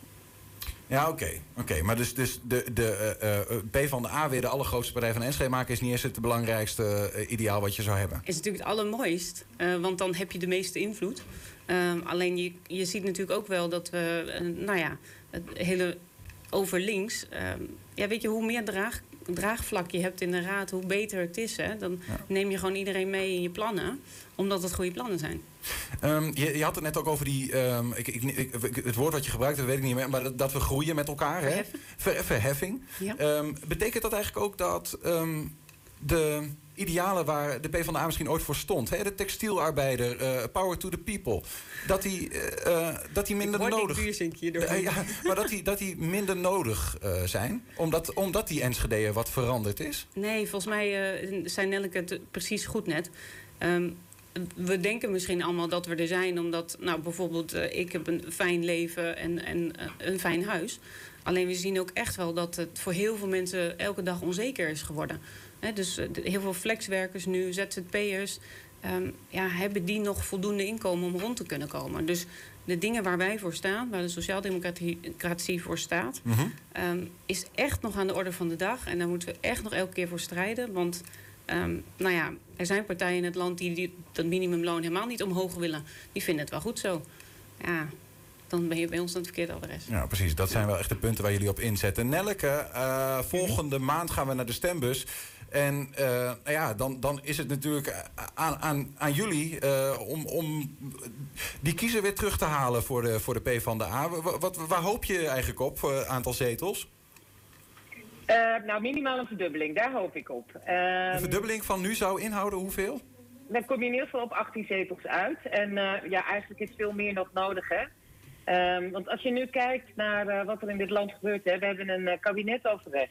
Ja, oké. Okay. oké. Maar dus, dus de, de uh, P van de A weer de allergrootste partij van Enschede maken... is niet eens het belangrijkste uh, ideaal wat je zou hebben? Is natuurlijk het allermooist. want dan heb je de meeste invloed. Ehm, alleen je, je ziet natuurlijk ook wel dat we... nou ja, het hele over links... Ehm, ja, weet je, hoe meer draag, draagvlak je hebt in de raad, hoe beter het is. Hè? Dan ja. neem je gewoon iedereen mee in je plannen, omdat het goede plannen zijn. Um, je, je, had het net ook over die. Um, ik, ik, ik, het woord wat je gebruikt, dat weet ik niet meer. Maar dat, dat we groeien met elkaar. Hè? Ver, verheffing. Ja. Um, betekent dat eigenlijk ook dat de idealen waar de PvdA misschien ooit voor stond. Hè? De textielarbeider, uh, power to the people. Dat die, uh, dat die minder nodig... Uh, ja, maar dat die, dat die minder nodig zijn. Omdat, omdat die Enschede wat veranderd is. Nee, volgens mij zijn Nelke het precies goed net. Um, we denken misschien allemaal dat we er zijn... omdat nou, bijvoorbeeld ik heb een fijn leven en, en een fijn huis... Alleen we zien ook echt wel dat het voor heel veel mensen elke dag onzeker is geworden. He, dus eh, heel veel flexwerkers nu, ZZP'ers, um, ja, hebben die nog voldoende inkomen om rond te kunnen komen. Dus de dingen waar wij voor staan, waar de sociaaldemocratie voor staat, mm -hmm. um, is echt nog aan de orde van de dag. En daar moeten we echt nog elke keer voor strijden. Want um, nou ja, er zijn partijen in het land die, die dat minimumloon helemaal niet omhoog willen. Die vinden het wel goed zo. Ja, dan ben je bij ons aan het verkeerde adres. Ja, precies. Dat zijn wel echt de punten waar jullie op inzetten. Nelleke, uh, volgende maand gaan we naar de stembus. En uh, nou ja, dan, dan is het natuurlijk aan, aan, aan jullie uh, om, om die kiezer weer terug te halen voor de, voor de P van de A. Wat, wat, waar hoop je eigenlijk op, uh, aantal zetels? nou, minimaal een verdubbeling, daar hoop ik op. een ehm, verdubbeling van nu zou inhouden hoeveel? Dan kom je in ieder geval op 18 zetels uit. En ja, eigenlijk is veel meer nog nodig, hè. Um, want als je nu kijkt naar wat er in dit land gebeurt, hè, we hebben een kabinetoverleg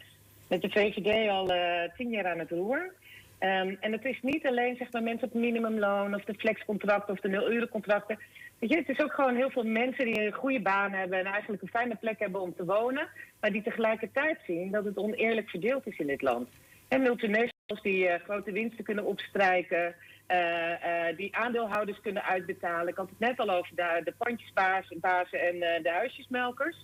met de VVD al uh, tien jaar aan het roer. Um, en het is niet alleen zeg maar, mensen op minimumloon of de flexcontracten of de nul-urencontracten. Weet je, het is ook gewoon heel veel mensen die een goede baan hebben en eigenlijk een fijne plek hebben om te wonen. Maar die tegelijkertijd zien dat het oneerlijk verdeeld is in dit land. En multinationals die uh, grote winsten kunnen opstrijken, uh, die aandeelhouders kunnen uitbetalen. Ik had het net al over de, de pandjesbazen en de huisjesmelkers.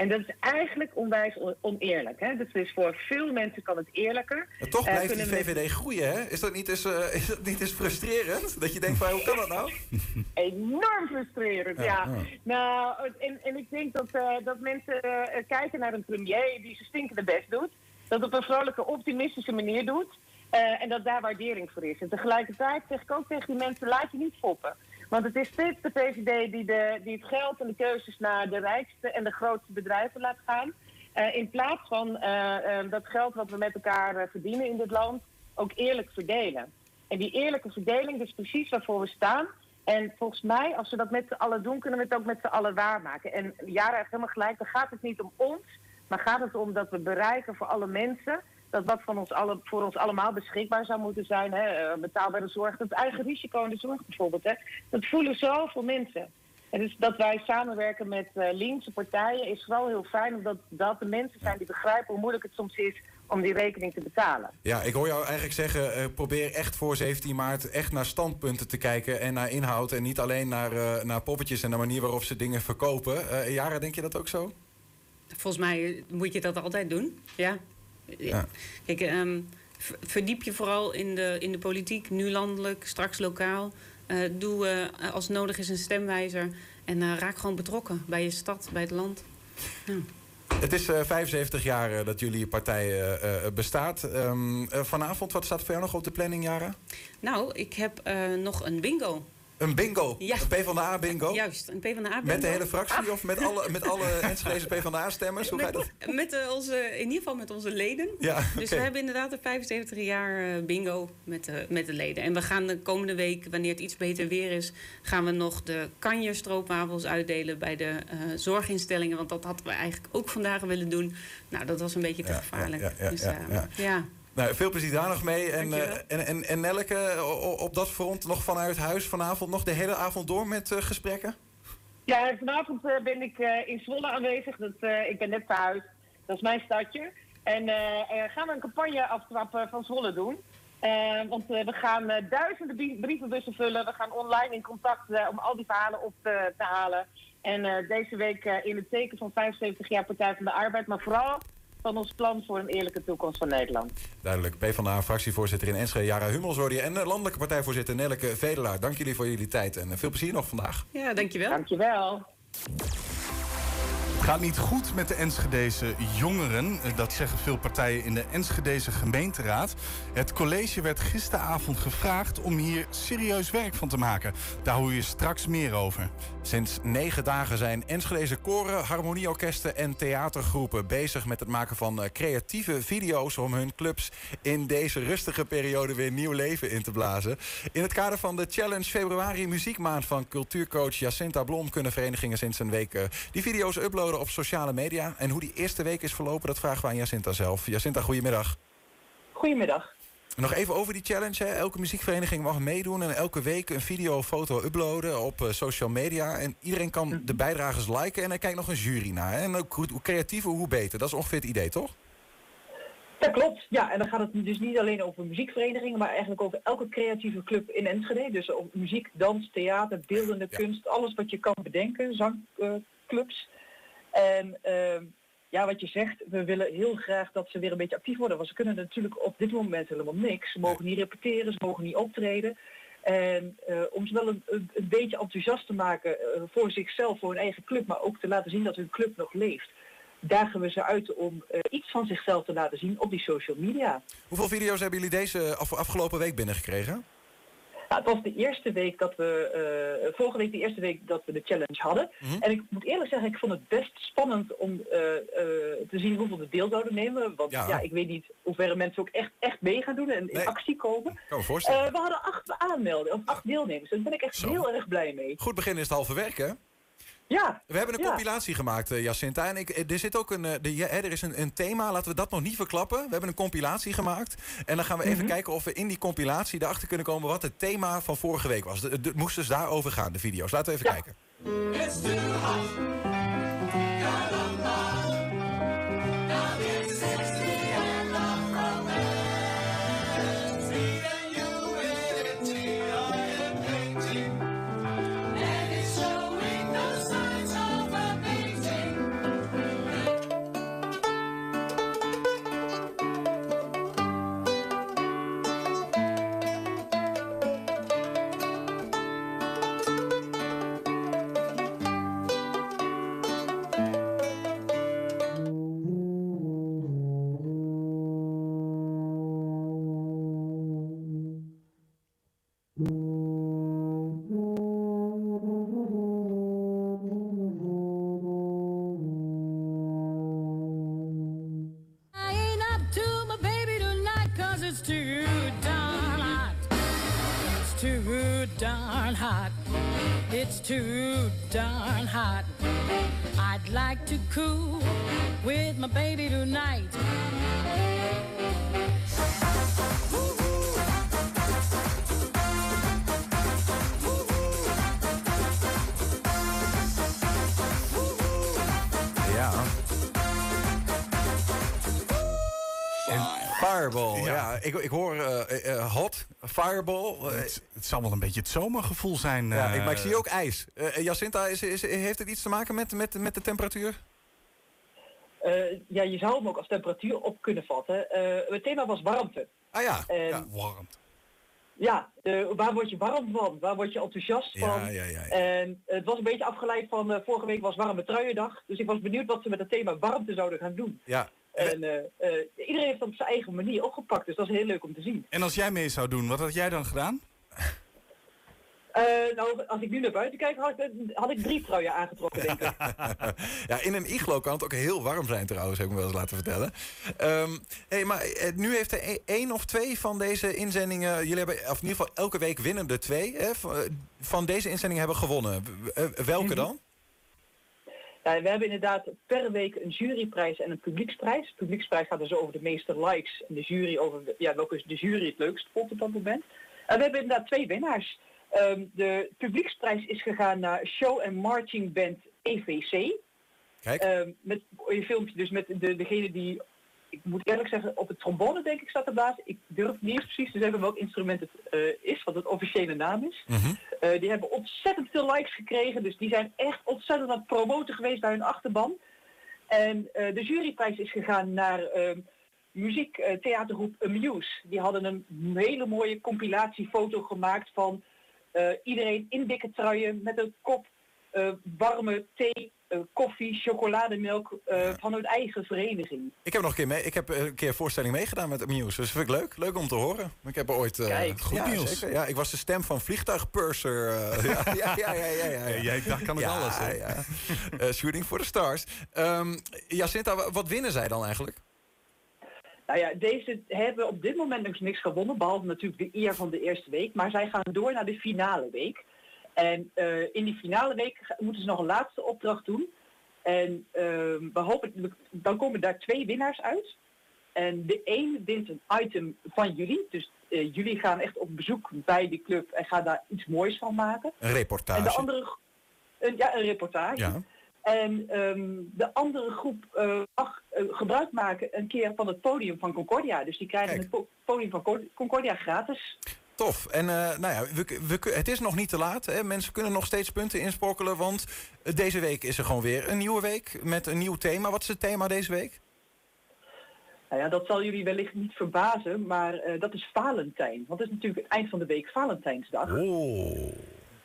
En dat is eigenlijk onwijs oneerlijk. Hè? Dus, voor veel mensen kan het eerlijker. Maar toch eh, blijft uh, die VVD groeien, hè? Is dat niet eens, uh, is dat niet eens frustrerend? Dat je denkt, van, hoe kan dat nou? Enorm frustrerend, ja. ja. Nou, en, en, ik denk dat, uh, dat mensen kijken naar een premier die zijn stinkende best doet. Dat op een vrolijke, optimistische manier doet. en dat daar waardering voor is. En tegelijkertijd zeg ik ook tegen die mensen, laat je niet foppen. Want het is steeds de VVD die, de, die het geld en de keuzes naar de rijkste en de grootste bedrijven laat gaan. Uh, in plaats van uh, uh, dat geld wat we met elkaar verdienen in dit land ook eerlijk verdelen. En die eerlijke verdeling is precies waarvoor we staan. En volgens mij, als we dat met z'n allen doen, kunnen we het ook met z'n allen waarmaken. En Jara heeft helemaal gelijk, dan gaat het niet om ons, maar gaat het om dat we bereiken voor alle mensen dat wat van ons alle, voor ons allemaal beschikbaar zou moeten zijn. Hè, eh, betaalbare zorg, het eigen risico in de zorg bijvoorbeeld. Hè, dat voelen zoveel mensen. En dus dat wij samenwerken met uh, linkse partijen is vooral heel fijn, omdat dat de mensen zijn die begrijpen hoe moeilijk het soms is om die rekening te betalen. Ja, ik hoor jou eigenlijk zeggen, uh, probeer echt voor 17 maart echt naar standpunten te kijken en naar inhoud en niet alleen naar, uh, naar poppetjes en de manier waarop ze dingen verkopen. Jara, denk je dat ook zo? Volgens mij moet je dat altijd doen, ja. Ja. Kijk, um, verdiep je vooral in de, in de politiek, nu landelijk, straks lokaal. Uh, doe uh, als nodig is een stemwijzer. En uh, raak gewoon betrokken bij je stad, bij het land. Ja. Het is 75 jaar dat jullie partij bestaat. Um, vanavond, wat staat voor jou nog op de planning, Jara? Nou, ik heb nog een bingo. Een bingo? Ja. Een PvdA bingo? Juist, een PvdA bingo. Met de hele fractie of met alle, met alle Enschedeze PvdA stemmers? Hoe met, gaat dat? Met uh, onze, in ieder geval met onze leden. Ja, okay. Dus we hebben inderdaad een 75 jaar uh, bingo met, uh, met de leden. En we gaan de komende week, wanneer het iets beter weer is... gaan we nog de kanje stroopwafels uitdelen bij de zorginstellingen. Want dat hadden we eigenlijk ook vandaag willen doen. Nou, dat was een beetje te gevaarlijk. Ja, ja, dus, ja. Nou, veel plezier daar nog mee. En, uh, en, en, en Nelke, op dat front nog vanuit huis vanavond nog de hele avond door met uh, gesprekken? Ja, vanavond uh, ben ik in Zwolle aanwezig. Dat, ik ben net thuis. Dat is mijn stadje. En gaan we een campagne aftrappen van Zwolle doen. want we gaan duizenden brievenbussen vullen. We gaan online in contact om al die verhalen op te, te halen. En deze week in het teken van 75 jaar Partij van de Arbeid. Maar vooral van ons plan voor een eerlijke toekomst van Nederland. Duidelijk. PvdA fractievoorzitter in Enschede, Jara Hummels en landelijke partijvoorzitter Nelleke Vedelaar. Dank jullie voor jullie tijd en veel plezier nog vandaag. Ja, dankjewel. Dankjewel. Gaat niet goed met de Enschedese jongeren. Dat zeggen veel partijen in de Enschedese gemeenteraad. Het college werd gisteravond gevraagd om hier serieus werk van te maken. Daar hoor je straks meer over. Sinds negen dagen zijn Enschedeze koren, harmonieorkesten en theatergroepen bezig met het maken van eh, creatieve video's om hun clubs in deze rustige periode weer nieuw leven in te blazen. In het kader van de Challenge Februari Muziekmaand van cultuurcoach Jacinta Blom kunnen verenigingen sinds een week eh, die video's uploaden op sociale media. En hoe die eerste week is verlopen, dat vragen we aan Jacinta zelf. Jacinta, goedemiddag. Goedemiddag. Nog even over die challenge. Hè. Elke muziekvereniging mag meedoen en elke week een video of foto uploaden op uh, social media. En iedereen kan mhm. de bijdragers liken en er kijkt nog een jury naar. Hè. En ook hoe, hoe creatiever, hoe beter. Dat is ongeveer het idee, toch? Dat klopt, ja. En dan gaat het dus niet alleen over muziekverenigingen, maar eigenlijk over elke creatieve club in Enschede. Dus over muziek, dans, theater, beeldende kunst, alles wat je kan bedenken, zangclubs. En uh, ja, wat je zegt, we willen heel graag dat ze weer een beetje actief worden. Want ze kunnen natuurlijk op dit moment helemaal niks. Ze mogen niet repeteren, ze mogen niet optreden. En eh, om ze wel een, een, beetje enthousiast te maken eh, voor zichzelf, voor hun eigen club, maar ook te laten zien dat hun club nog leeft. Dagen we ze uit om eh, iets van zichzelf te laten zien op die social media. Hoeveel video's hebben jullie deze af- afgelopen week binnengekregen? Nou, het was de eerste week dat we, eh, vorige week de eerste week dat we de challenge hadden. Mhm. En ik moet eerlijk zeggen, ik vond het best spannend om eh, eh, te zien hoeveel er deel zouden nemen. Want Ja. ja. ik weet niet hoeverre mensen ook echt, echt mee gaan doen en in actie komen. Kan me voorstellen. We hadden acht aanmeldingen, of acht deelnemers. Daar ben ik echt Zo. heel erg blij mee. Goed begin is het halve werk, hè? Ja, We hebben een Ja. compilatie gemaakt, eh, Jacinta. En ik, eh, er zit ook een, eh, de, er is een, een thema, laten we dat nog niet verklappen. We hebben een compilatie gemaakt. En dan gaan we even kijken of we in die compilatie erachter kunnen komen wat het thema van vorige week was. Het moest dus daarover gaan, de video's. Laten we even Ja. kijken. Fireball. eh, Het, het zal wel een beetje het zomergevoel zijn. ja, eh, ik, maar ik zie ook ijs. Eh, Jacinta, is, is, heeft het iets te maken met, met, met de temperatuur? Eh, ja, je zou hem ook als temperatuur op kunnen vatten. Eh, het thema was warmte. Ah ja. En ja. warmte. ja, eh, waar word je warm van? Waar word je enthousiast van? Ja, ja, ja, ja. En het was een beetje afgeleid van eh, vorige week was warme truiendag. Dus ik was benieuwd wat ze met het thema warmte zouden gaan doen. ja. En eh, eh, iedereen heeft dat op zijn eigen manier opgepakt. Dus dat is heel leuk om te zien. En als jij mee zou doen, wat had jij dan gedaan? Eh, nou, als ik nu naar buiten kijk, had ik, had ik drie truien aangetrokken, denk ik. ja, in een iglo kan het ook heel warm zijn trouwens, heb ik me wel eens laten vertellen. Ehm hey, maar nu heeft er e- één of twee van deze inzendingen... Jullie hebben, of in ieder geval elke week winnen er twee... Hè, van, deze inzendingen hebben gewonnen. Welke Mhm. dan? Ja, we hebben inderdaad per week een juryprijs en een publieksprijs. De publieksprijs gaat dus over de meeste likes en de jury over de- ja, welke de jury het leukst vond op dat moment. En we hebben inderdaad twee winnaars. Ehm, de publieksprijs is gegaan naar Show and Marching Band EVC. Kijk. Ehm, met een filmpje dus met de, degene die, ik moet eerlijk zeggen, op het trombone denk ik staat te blazen. Ik durf niet eens precies te zeggen welk instrument het eh, is, wat het officiële naam is. Mhm. Eh, die hebben ontzettend veel likes gekregen, dus die zijn echt ontzettend aan het promoten geweest bij hun achterban. En eh, de juryprijs is gegaan naar ehm muziektheatergroep Amuse. Die hadden een hele mooie compilatiefoto gemaakt van iedereen in dikke truien met een kop warme thee, koffie, chocolademelk eh, van hun eigen vereniging. Ik heb nog een keer, mee, ik heb een keer voorstelling meegedaan met Muse. Dus dat vind ik leuk. Leuk om te horen. Ik heb er ooit... eh, Kijk, goed ja, nieuws. zeker. Ja, ik was de stem van vliegtuigpurser. eh, ja, ja, ja, ja, ja, ja. Ja, jij dacht kan Ja, alles. Hè? ja. Eh, shooting for the stars. Ehm Jacinta, wa- wat winnen zij dan eigenlijk? Nou ja, deze hebben op dit moment nog niks gewonnen, behalve natuurlijk de eer van de eerste week. Maar zij gaan door naar de finale week. En eh, in die finale week moeten ze nog een laatste opdracht doen. En ehm, we hopen, dan komen daar twee winnaars uit. En de een wint een item van jullie. Dus eh, jullie gaan echt op bezoek bij die club en gaan daar iets moois van maken. Een En reportage. de andere, een, ja, een reportage. Ja. En ehm, de andere groep eh, mag gebruik maken een keer van het podium van Concordia. Dus die krijgen Kijk. het po- podium van Co- Concordia gratis. Tof. En eh, nou ja, we, we, het is nog niet te laat. Hè. Mensen kunnen nog steeds punten insprokkelen. Want eh, deze week is er gewoon weer een nieuwe week met een nieuw thema. Wat is het thema deze week? Nou ja, dat zal jullie wellicht niet verbazen, maar eh, dat is Valentijn. Want het is natuurlijk het eind van de week Valentijnsdag. Oh.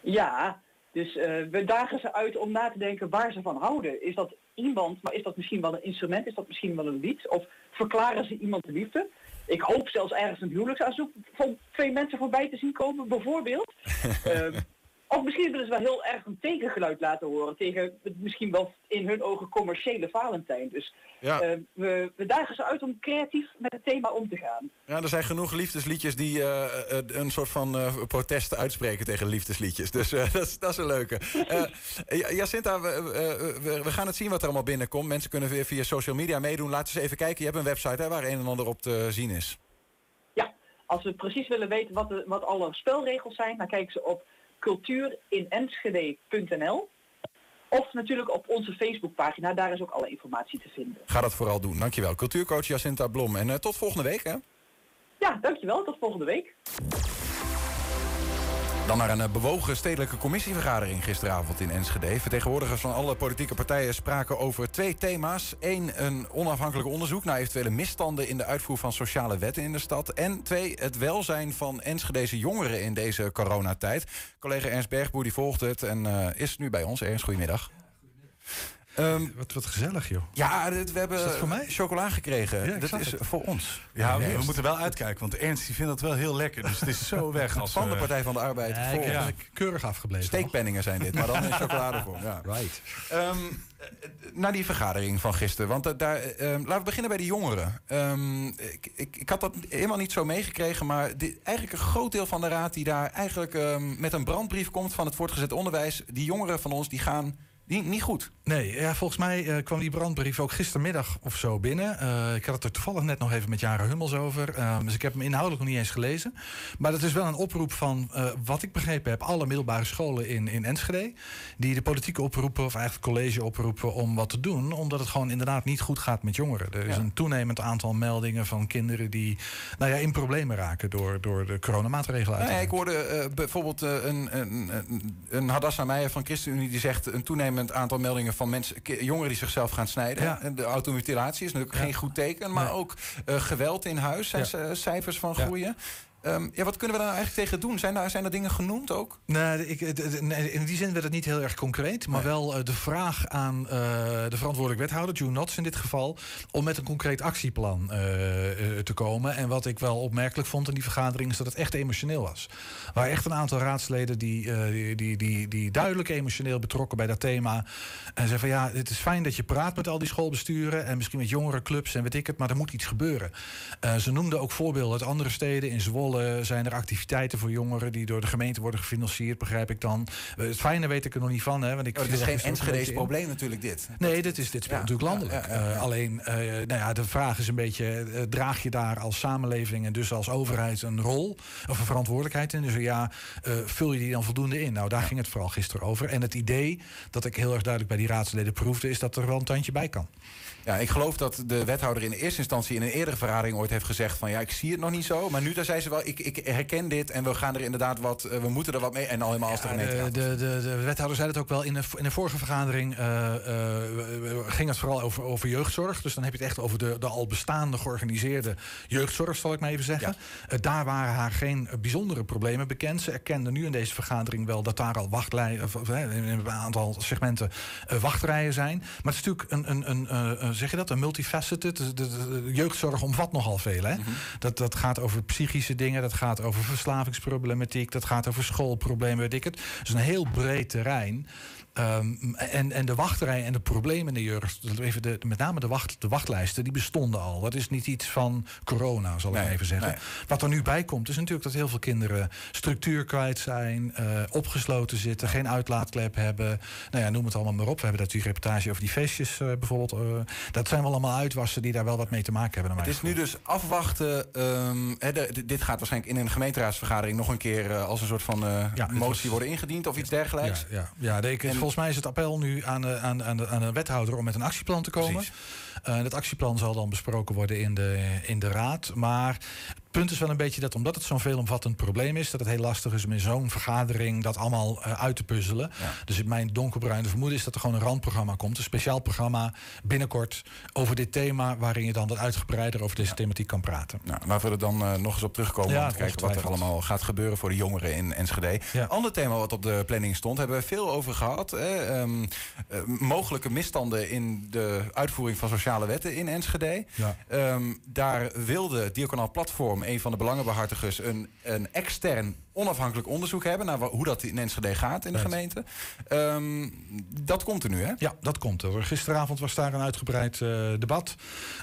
Ja, dus we dagen ze uit om na te denken waar ze van houden. Is dat iemand, maar is dat misschien wel een instrument? Is dat misschien wel een lied? Of verklaren ze iemand de liefde? Ik hoop zelfs ergens een huwelijksaanzoek van twee mensen voorbij te zien komen, bijvoorbeeld. Ehm, of misschien willen ze wel heel erg een tegengeluid laten horen tegen het misschien wel in hun ogen commerciële Valentijn. Dus Ja. eh, we, we dagen ze uit om creatief met het thema om te gaan. Ja, er zijn genoeg liefdesliedjes die eh, eh, een soort van eh, protest uitspreken tegen liefdesliedjes. Dus dat, is, dat is een leuke. Ja- Jacinta, we, we, we- gaan het zien wat er allemaal binnenkomt. Mensen kunnen weer via social media meedoen. Laten we eens even kijken. Je hebt een website hè, waar een en ander op te zien is. Als we precies willen weten wat, de, wat alle spelregels zijn, dan kijken ze op cultuurinenschede.nl. Of natuurlijk op onze Facebookpagina, daar is ook alle informatie te vinden. Ga dat vooral doen. Dankjewel. Cultuurcoach Jacinta Blom. En eh, tot volgende week. Hè? Ja, dankjewel. Tot volgende week. Dan naar een eh, bewogen stedelijke commissievergadering gisteravond in Enschede. Vertegenwoordigers van alle politieke partijen spraken over twee thema's. Eén, een onafhankelijk onderzoek naar eventuele misstanden in de uitvoer van sociale wetten in de stad. En twee, het welzijn van Enschedeze jongeren in deze coronatijd. Collega Ernst Bergboer die volgt het en eh, is nu bij ons. Ernst, goedemiddag. Ehm, Wat, wat gezellig, joh. ja, dit- we hebben voor mij? chocola gekregen. Ja, dat is het. voor ons. Ja, we, moeten wel uitkijken, want Ernst die vindt dat wel heel lekker. Dus het is zo weg als... Van de we- Partij van de Arbeid. Ja, ik keurig afgebleven. Steekpenningen zijn dit, maar dan in chocoladevorm. Ja. Right. Ehm, eh, naar die vergadering van gisteren. Want eh, daar, eh, ehm, laten we beginnen bij de jongeren. Ehm, ik, ik, ik had dat helemaal niet zo meegekregen. Maar dit, eigenlijk een groot deel van de raad die daar eigenlijk ehm, met een brandbrief komt van het voortgezet onderwijs. Die jongeren van ons die gaan die, niet goed. Nee, ja, volgens mij eh, kwam die brandbrief ook gistermiddag of zo binnen. Eh, ik had het er toevallig net nog even met Jaren Hummels over. Eh, dus ik heb hem inhoudelijk nog niet eens gelezen. Maar dat is wel een oproep van, wat ik begrepen heb... alle middelbare scholen in, in Enschede... die de politiek oproepen, of eigenlijk het college oproepen... om wat te doen, omdat het gewoon inderdaad niet goed gaat met jongeren. Er is Ja. een toenemend aantal meldingen van kinderen... die nou ja, in problemen raken door, door de coronamaatregelen. Nou ja, uiteraard. ik hoorde bijvoorbeeld een, een, een, een Hadassa Meijer van ChristenUnie die zegt een toenemend aantal meldingen van mensen, jongeren die zichzelf gaan snijden. Ja. En de automutilatie is natuurlijk Ja. geen goed teken, maar Nee. ook eh, geweld in huis zijn c- cijfers van groeien. Ehm, ja, wat kunnen we daar nou eigenlijk tegen doen? Zijn daar, zijn er dingen genoemd ook? Nee, ik, nee, in die zin werd het niet heel erg concreet. Maar Nee. wel eh, de vraag aan eh, de verantwoordelijk wethouder, June Knots in dit geval... om met een concreet actieplan eh, te komen. En wat ik wel opmerkelijk vond in die vergadering... is dat het echt emotioneel was. Waren echt een aantal raadsleden die, die, die, die, die duidelijk emotioneel betrokken bij dat thema. En zeiden van ja, het is fijn dat je praat met al die schoolbesturen... en misschien met jongerenclubs en weet ik het, maar er moet iets gebeuren. Ze noemden ook voorbeelden uit andere steden. In Zwolle zijn er activiteiten voor jongeren... die door de gemeente worden gefinancierd, begrijp ik dan. Eh, het fijne weet ik er nog niet van. Hè, want ik Oh, het viel is geen Enschede's probleem natuurlijk dit. Nee, dit, is, dit speelt Ja, natuurlijk landelijk. ja, ja, ja. Eh, alleen, eh, nou ja, de vraag is een beetje... eh, draag je daar als samenleving en dus als overheid een rol... of een verantwoordelijkheid in? Dus ja, eh, vul je die dan voldoende in? Nou, daar ging het vooral gisteren over. En het idee dat ik heel erg duidelijk bij die raadsleden proefde... is dat er wel een tandje bij kan. Ja, ik geloof dat de wethouder in de eerste instantie in een eerdere vergadering ooit heeft gezegd van ja, ik zie het nog niet zo. Maar nu daar zei ze wel, ik, ik herken dit en we gaan er inderdaad wat, eh, we moeten er wat mee. En al helemaal als de Ja, gemeente. de, de, de, de wethouder zei het ook wel in de, in de vorige vergadering. eh, eh, ging het vooral over, over jeugdzorg. Dus dan heb je het echt over de, de al bestaande georganiseerde jeugdzorg, zal ik maar even zeggen. Daar waren haar geen bijzondere problemen bekend. Ze erkende nu in deze vergadering wel dat daar al wachtlijnen, in een aantal segmenten wachtrijen zijn. Maar het is natuurlijk een, een, een, eh, zeg je dat, een multifaceted. De, de- de jeugdzorg omvat nogal veel. Hè? dat, dat gaat over psychische dingen, dat gaat over verslavingsproblematiek, dat gaat over schoolproblemen, weet ik het. Dus een heel breed terrein. Ehm, en, en de wachtrij en de problemen in de jeugd, even de, met name de, wacht, de wachtlijsten, die bestonden al. Dat is niet iets van corona, zal ik Nee, even zeggen. nee. Wat er nu bij komt, is natuurlijk dat heel veel kinderen structuur kwijt zijn, eh, opgesloten zitten, geen uitlaatklep hebben. Nou ja, noem het allemaal maar op. We hebben natuurlijk reportage over die feestjes eh, bijvoorbeeld. eh, dat zijn wel allemaal uitwassen die daar wel wat mee te maken hebben. Het is nu dus afwachten. ehm, de- dit gaat waarschijnlijk in een gemeenteraadsvergadering nog een keer als een soort van Ja, motie was- worden ingediend of iets dergelijks. Ja, ja, ja En- volgens mij is het appel nu aan de, aan, aan, de, aan de wethouder om met een actieplan te komen. Eh, dat actieplan zal dan besproken worden in de, in de raad. Maar punt is wel een beetje dat omdat het zo'n veelomvattend probleem is, dat het heel lastig is om in zo'n vergadering dat allemaal eh, uit te puzzelen. Dus mijn donkerbruine vermoeden is dat er gewoon een randprogramma komt. Een speciaal programma binnenkort over dit thema, waarin je dan wat uitgebreider over deze thematiek kan praten. Nou, laten we er dan eh, nog eens op terugkomen Ja, om te kijken wat er allemaal gaat gebeuren voor de jongeren in Enschede. Ja. Ander thema wat op de planning stond, hebben we veel over gehad. Hè? Ehm, eh, mogelijke misstanden in de uitvoering van sociale wetten in Enschede. Ja. Ehm, daar wilde Diaconaal Platform, een van de belangenbehartigers, een, een extern onafhankelijk onderzoek hebben naar hoe dat in Enschede gaat in de Right. gemeente. Ehm, dat komt er nu, hè? Ja, dat komt er. Gisteravond was daar een uitgebreid eh, debat.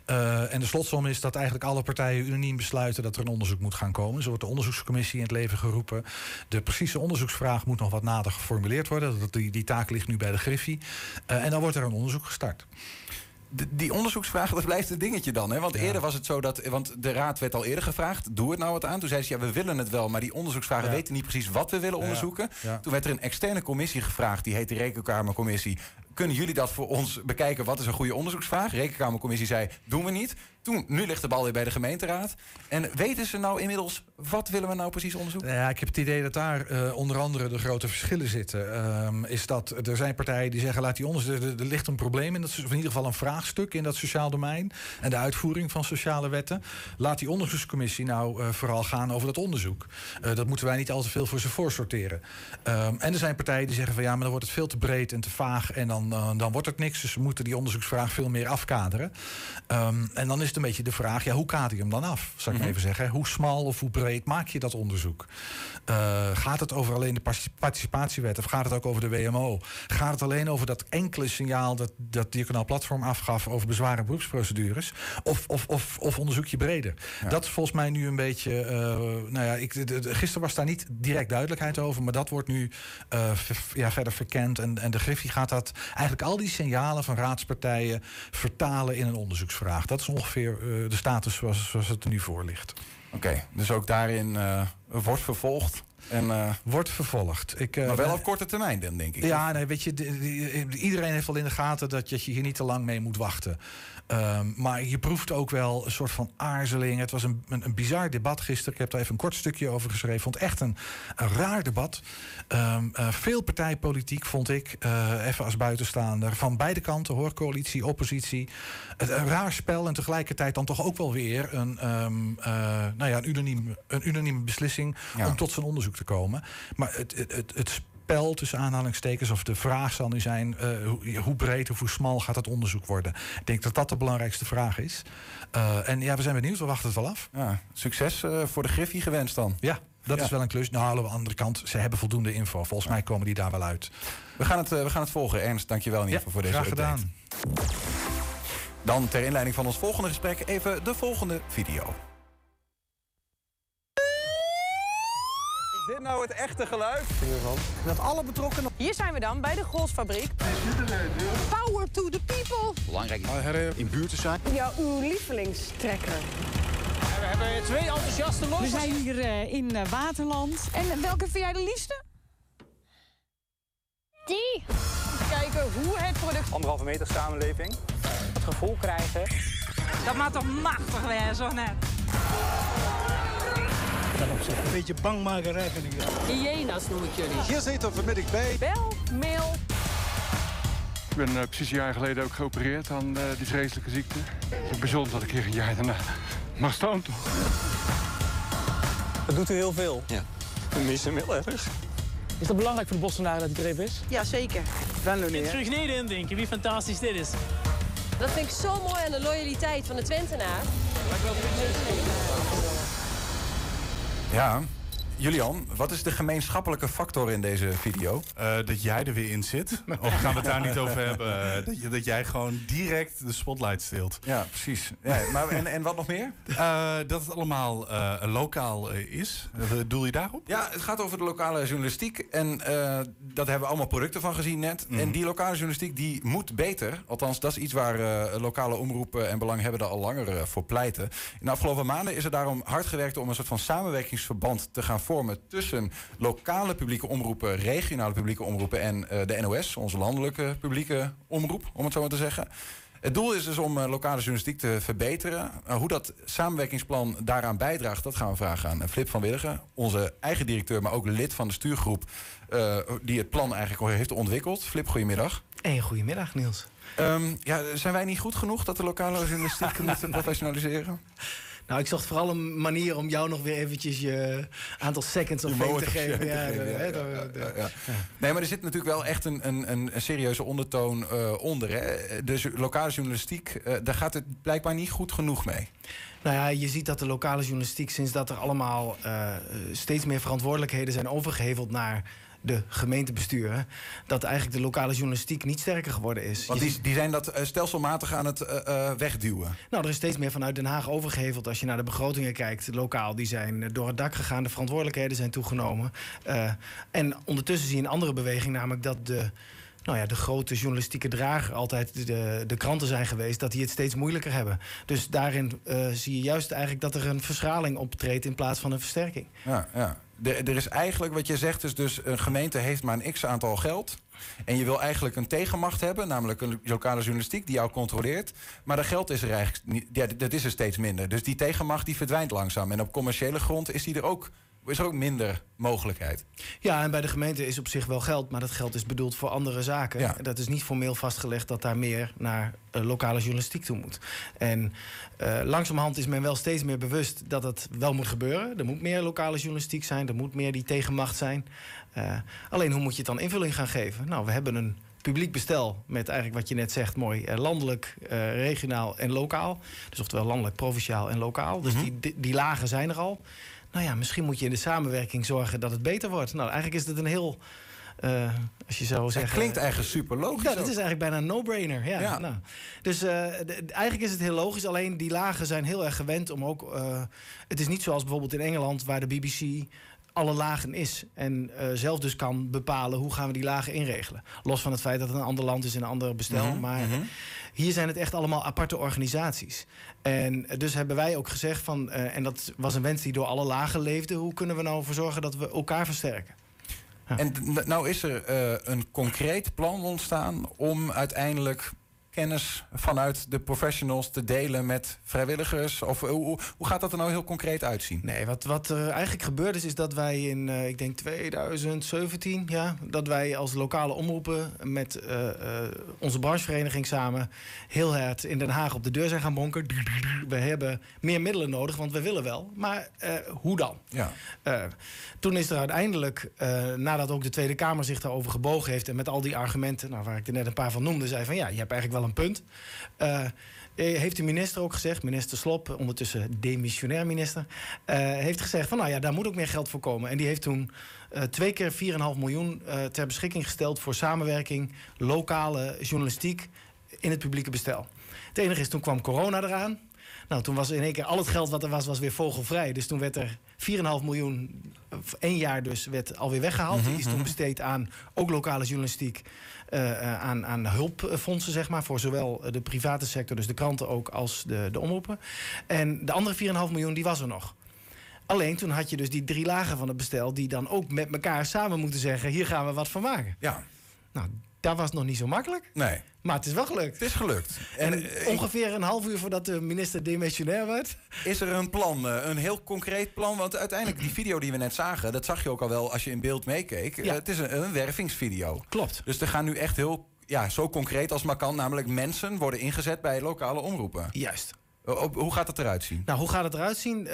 Eh, en de slotsom is dat eigenlijk alle partijen unaniem besluiten dat er een onderzoek moet gaan komen. Zo wordt de onderzoekscommissie in het leven geroepen. De precieze onderzoeksvraag moet nog wat nader geformuleerd worden. Dat, die, die taak ligt nu bij de Griffie. Eh, en dan wordt er een onderzoek gestart. Die onderzoeksvraag, dat blijft een dingetje dan. Hè? Want eerder was het zo dat. Want de raad werd al eerder gevraagd: doe het nou wat aan. Toen zei ze: ja, we willen het wel, maar die onderzoeksvragen Ja. weten niet precies wat we willen onderzoeken. Ja. Toen werd er een externe commissie gevraagd, die heet de Rekenkamercommissie. Kunnen jullie dat voor ons bekijken? Wat is een goede onderzoeksvraag? De Rekenkamercommissie zei: doen we niet. Toen, nu ligt de bal weer bij de gemeenteraad. En weten ze nou inmiddels wat willen we nou precies onderzoeken? Ja, ik heb het idee dat daar eh, onder andere de grote verschillen zitten. Ehm, is dat er zijn partijen die zeggen: laat die onderzoek. Er, ligt een probleem in dat, of in ieder geval een vraagstuk in dat sociaal domein en de uitvoering van sociale wetten. Laat die onderzoekscommissie nou eh, vooral gaan over dat onderzoek. Eh, dat moeten wij niet al te veel voor ze voorsorteren. Ehm, en er zijn partijen die zeggen van ja, maar dan wordt het veel te breed en te vaag en dan, eh, dan wordt het niks. Dus we moeten die onderzoeksvraag veel meer afkaderen. Ehm, en dan is het een beetje de vraag: ja, hoe kader je hem dan af? Zal ik Mhm. even zeggen. Hoe smal of hoe breed maak je dat onderzoek? Eh, gaat het over alleen de partic- participatiewet of gaat het ook over de WMO? Gaat het alleen over dat enkele signaal dat, dat Diaconaal Platform afgaf over bezwaar- en beroepsprocedures? Of, of, of, of onderzoek je breder? Dat is volgens mij nu een beetje. eh, nou ja, ik, de- de- gisteren was daar niet direct duidelijkheid over, maar dat wordt nu eh, ver- ja, verder verkend. En, en de Griffie gaat dat eigenlijk al die signalen van raadspartijen vertalen in een onderzoeksvraag. Dat is ongeveer de status zoals, zoals het er nu voor ligt. Oké, dus ook daarin eh, wordt vervolgd. En, eh, Wordt vervolgd. Ik, eh, maar wel op korte termijn dan, denk ik. Ja, nee, weet je, de- de- iedereen heeft wel in de gaten dat je hier niet te lang mee moet wachten. Ehm, maar je proeft ook wel een soort van aarzeling. Het was een, een, een bizar debat gisteren. Ik heb daar even een kort stukje over geschreven. Vond echt een, een raar debat. Ehm, eh, veel partijpolitiek vond ik, eh, even als buitenstaander, van beide kanten hoor, coalitie, oppositie. Het, een raar spel en tegelijkertijd dan toch ook wel weer een, eh, nou ja, een, unaniem, een unanieme beslissing Ja. om tot zijn onderzoek te komen. Maar het, het, het, het spel tussen aanhalingstekens, of de vraag zal nu zijn: eh, hoe, hoe breed of hoe smal gaat het onderzoek worden? Ik denk dat dat de belangrijkste vraag is. Eh, en ja, we zijn benieuwd, we wachten het wel af. Ja, succes eh, voor de Griffie gewenst dan. Ja, dat Ja. is wel een klus. Nou, aan de andere kant, ze hebben voldoende info. Volgens mij komen die daar wel uit. We gaan het, we gaan het volgen. Ernst, dankjewel in ieder geval voor deze graag update. gedaan. Dan ter inleiding van ons volgende gesprek even de volgende video. Is dit nou het echte geluid? Dat alle betrokkenen... Hier zijn we dan bij de Golsfabriek. Power to the people. Belangrijk in buurt te zijn. Ja, uw lievelingstrekker. We hebben twee enthousiaste We zijn hier eh, in eh, Waterland. En welke vind jij de liefste? Die. Kijken hoe het product... Anderhalve meter samenleving. Het gevoel krijgen. Dat maakt toch machtig weer, zo net. Een beetje bangmakerij vind ik dat. Hyena's noem ik jullie. Hier zitten vanmiddag bij. Bel, mail. Ik ben eh, precies een jaar geleden ook geopereerd aan eh, die vreselijke ziekte. Het is bijzonder dat ik hier een jaar daarna mag staan toch. Dat doet u heel veel. Ja. We missen hem heel erg. Is dat belangrijk voor de Bostonaren dat hij er even is? Ja, zeker. Venlo Terug Nederland denken, wie fantastisch dit is. Dat vind ik zo mooi aan de loyaliteit van de Twentenaar. Ja, Julian, wat is de gemeenschappelijke factor in deze video? Eh, dat jij er weer in zit. Of gaan we het daar niet over hebben? Eh, dat, je, dat jij gewoon direct de spotlight steelt. Ja, precies. Ja, maar en, en wat nog meer? Eh, dat het allemaal lokaal is. Doel je daarop? Ja, het gaat over de lokale journalistiek. En dat hebben we allemaal producten van gezien net. Mhm. En die lokale journalistiek die moet beter. Althans, dat is iets waar lokale omroepen en belanghebbenden al langer voor pleiten. In de afgelopen maanden is er daarom hard gewerkt om een soort van samenwerkingsverband te gaan vormen tussen lokale publieke omroepen, regionale publieke omroepen en eh, de NOS, onze landelijke publieke omroep, om het zo maar te zeggen. Het doel is dus om eh, lokale journalistiek te verbeteren. Uh, hoe dat samenwerkingsplan daaraan bijdraagt, dat gaan we vragen aan Flip van Willigen. Onze eigen directeur, maar ook lid van de stuurgroep... Die het plan eigenlijk al heeft ontwikkeld. Flip, goedemiddag. En goedemiddag, Niels. Um, ja, zijn wij niet goed genoeg dat de lokale journalistiek moeten professionaliseren? Nou, ik zocht vooral een manier om jou nog weer eventjes je aantal seconds of fame te geven. Ja, ja, Nee, maar er zit natuurlijk wel echt een, een, een serieuze ondertoon uh, onder. Hè? De lokale journalistiek, uh, daar gaat het blijkbaar niet goed genoeg mee. Nou ja, je ziet dat de lokale journalistiek, sinds dat er allemaal uh, steeds meer verantwoordelijkheden zijn overgeheveld naar de gemeentebesturen, dat eigenlijk de lokale journalistiek niet sterker geworden is. Want die, die zijn dat uh, stelselmatig aan het uh, uh, wegduwen. Nou, er is steeds meer vanuit Den Haag overgeheveld. Als je naar de begrotingen kijkt, lokaal, die zijn door het dak gegaan, de verantwoordelijkheden zijn toegenomen. en ondertussen zie je een andere beweging, namelijk dat de nou ja, de grote journalistieke drager altijd de, de kranten zijn geweest, dat die het steeds moeilijker hebben. Dus daarin uh, zie je juist eigenlijk dat er een verschraling optreedt in plaats van een versterking. Ja, ja. Er is eigenlijk, wat je zegt, is dus een gemeente heeft maar een x aantal geld. En je wil eigenlijk een tegenmacht hebben, namelijk een lokale journalistiek die jou controleert. Maar dat geld is er eigenlijk. Ja, dat is er steeds minder. Dus die tegenmacht die verdwijnt langzaam. En op commerciële grond is die er ook is er ook minder mogelijkheid. Ja, en bij de gemeente is op zich wel geld, maar dat geld is bedoeld voor andere zaken. Ja. Dat is niet formeel vastgelegd dat daar meer naar uh, lokale journalistiek toe moet. En uh, langzamerhand is men wel steeds meer bewust dat het wel moet gebeuren. Er moet meer lokale journalistiek zijn, er moet meer die tegenmacht zijn. Uh, alleen hoe moet je het dan invulling gaan geven? Nou, we hebben een publiek bestel met eigenlijk wat je net zegt, mooi landelijk, regionaal en lokaal. Dus oftewel landelijk, provinciaal en lokaal. Dus mm -hmm. die, die lagen zijn er al nou ja, misschien moet je in de samenwerking zorgen dat het beter wordt. Nou, eigenlijk is het een heel. Uh, als je zou zeggen. Het klinkt eigenlijk super logisch. Ja, dat is eigenlijk bijna een no-brainer. Ja, ja. Nou, dus uh, de, eigenlijk is het heel logisch. Alleen die lagen zijn heel erg gewend om ook. Uh, het is niet zoals bijvoorbeeld in Engeland, waar de BBC alle lagen is. En uh, zelf dus kan bepalen hoe gaan we die lagen inregelen. Los van het feit dat het een ander land is in een ander bestel. Mm -hmm. Maar mm -hmm. hier zijn het echt allemaal aparte organisaties. En dus hebben wij ook gezegd van, uh, en dat was een wens die door alle lagen leefde, hoe kunnen we nou ervoor zorgen dat we elkaar versterken? Ja. En nou is er uh, een concreet plan ontstaan om uiteindelijk kennis vanuit de professionals te delen met vrijwilligers? Of hoe, hoe gaat dat er nou heel concreet uitzien? Nee, wat, wat er eigenlijk gebeurd is, is dat wij in, uh, ik denk 2017, ja, dat wij als lokale omroepen met uh, uh, onze branchevereniging samen heel hard in Den Haag op de deur zijn gaan bonken. We hebben meer middelen nodig, want we willen wel. Maar hoe dan? Ja. toen is er uiteindelijk, nadat ook de Tweede Kamer zich daarover gebogen heeft en met al die argumenten, nou, waar ik er net een paar van noemde, zei van ja, je hebt eigenlijk wel een punt. Uh, heeft de minister ook gezegd, minister Slop, ondertussen demissionair minister, uh, heeft gezegd van nou ja, daar moet ook meer geld voor komen. En die heeft toen uh, twee keer 4,5 miljoen ter beschikking gesteld voor samenwerking, lokale journalistiek in het publieke bestel. Het enige is, toen kwam corona eraan. Nou, toen was in één keer al het geld wat er was, was weer vogelvrij. Dus toen werd er 4,5 miljoen, één jaar dus, werd alweer weggehaald. -hmm. Die is toen besteed aan ook lokale journalistiek. Uh, aan, aan hulpfondsen, zeg maar, voor zowel de private sector, dus de kranten ook, als de, de omroepen. En de andere 4,5 miljoen, die was er nog. Alleen toen had je dus die drie lagen van het bestel, die dan ook met elkaar samen moeten zeggen: hier gaan we wat van maken. Ja. Nou, dat was nog niet zo makkelijk. Nee. Maar het is wel gelukt. Het is gelukt. En, en uh, ongeveer een half uur voordat de minister demissionair werd. Is er een plan, uh, een heel concreet plan? Want uiteindelijk, die video die we net zagen, dat zag je ook al wel als je in beeld meekeek. Ja. Het is een, een wervingsvideo. Klopt. Dus er gaan nu echt heel, ja, zo concreet als maar kan, namelijk mensen worden ingezet bij lokale omroepen. Juist. hoe gaat het eruit zien? Nou, hoe gaat het eruit zien?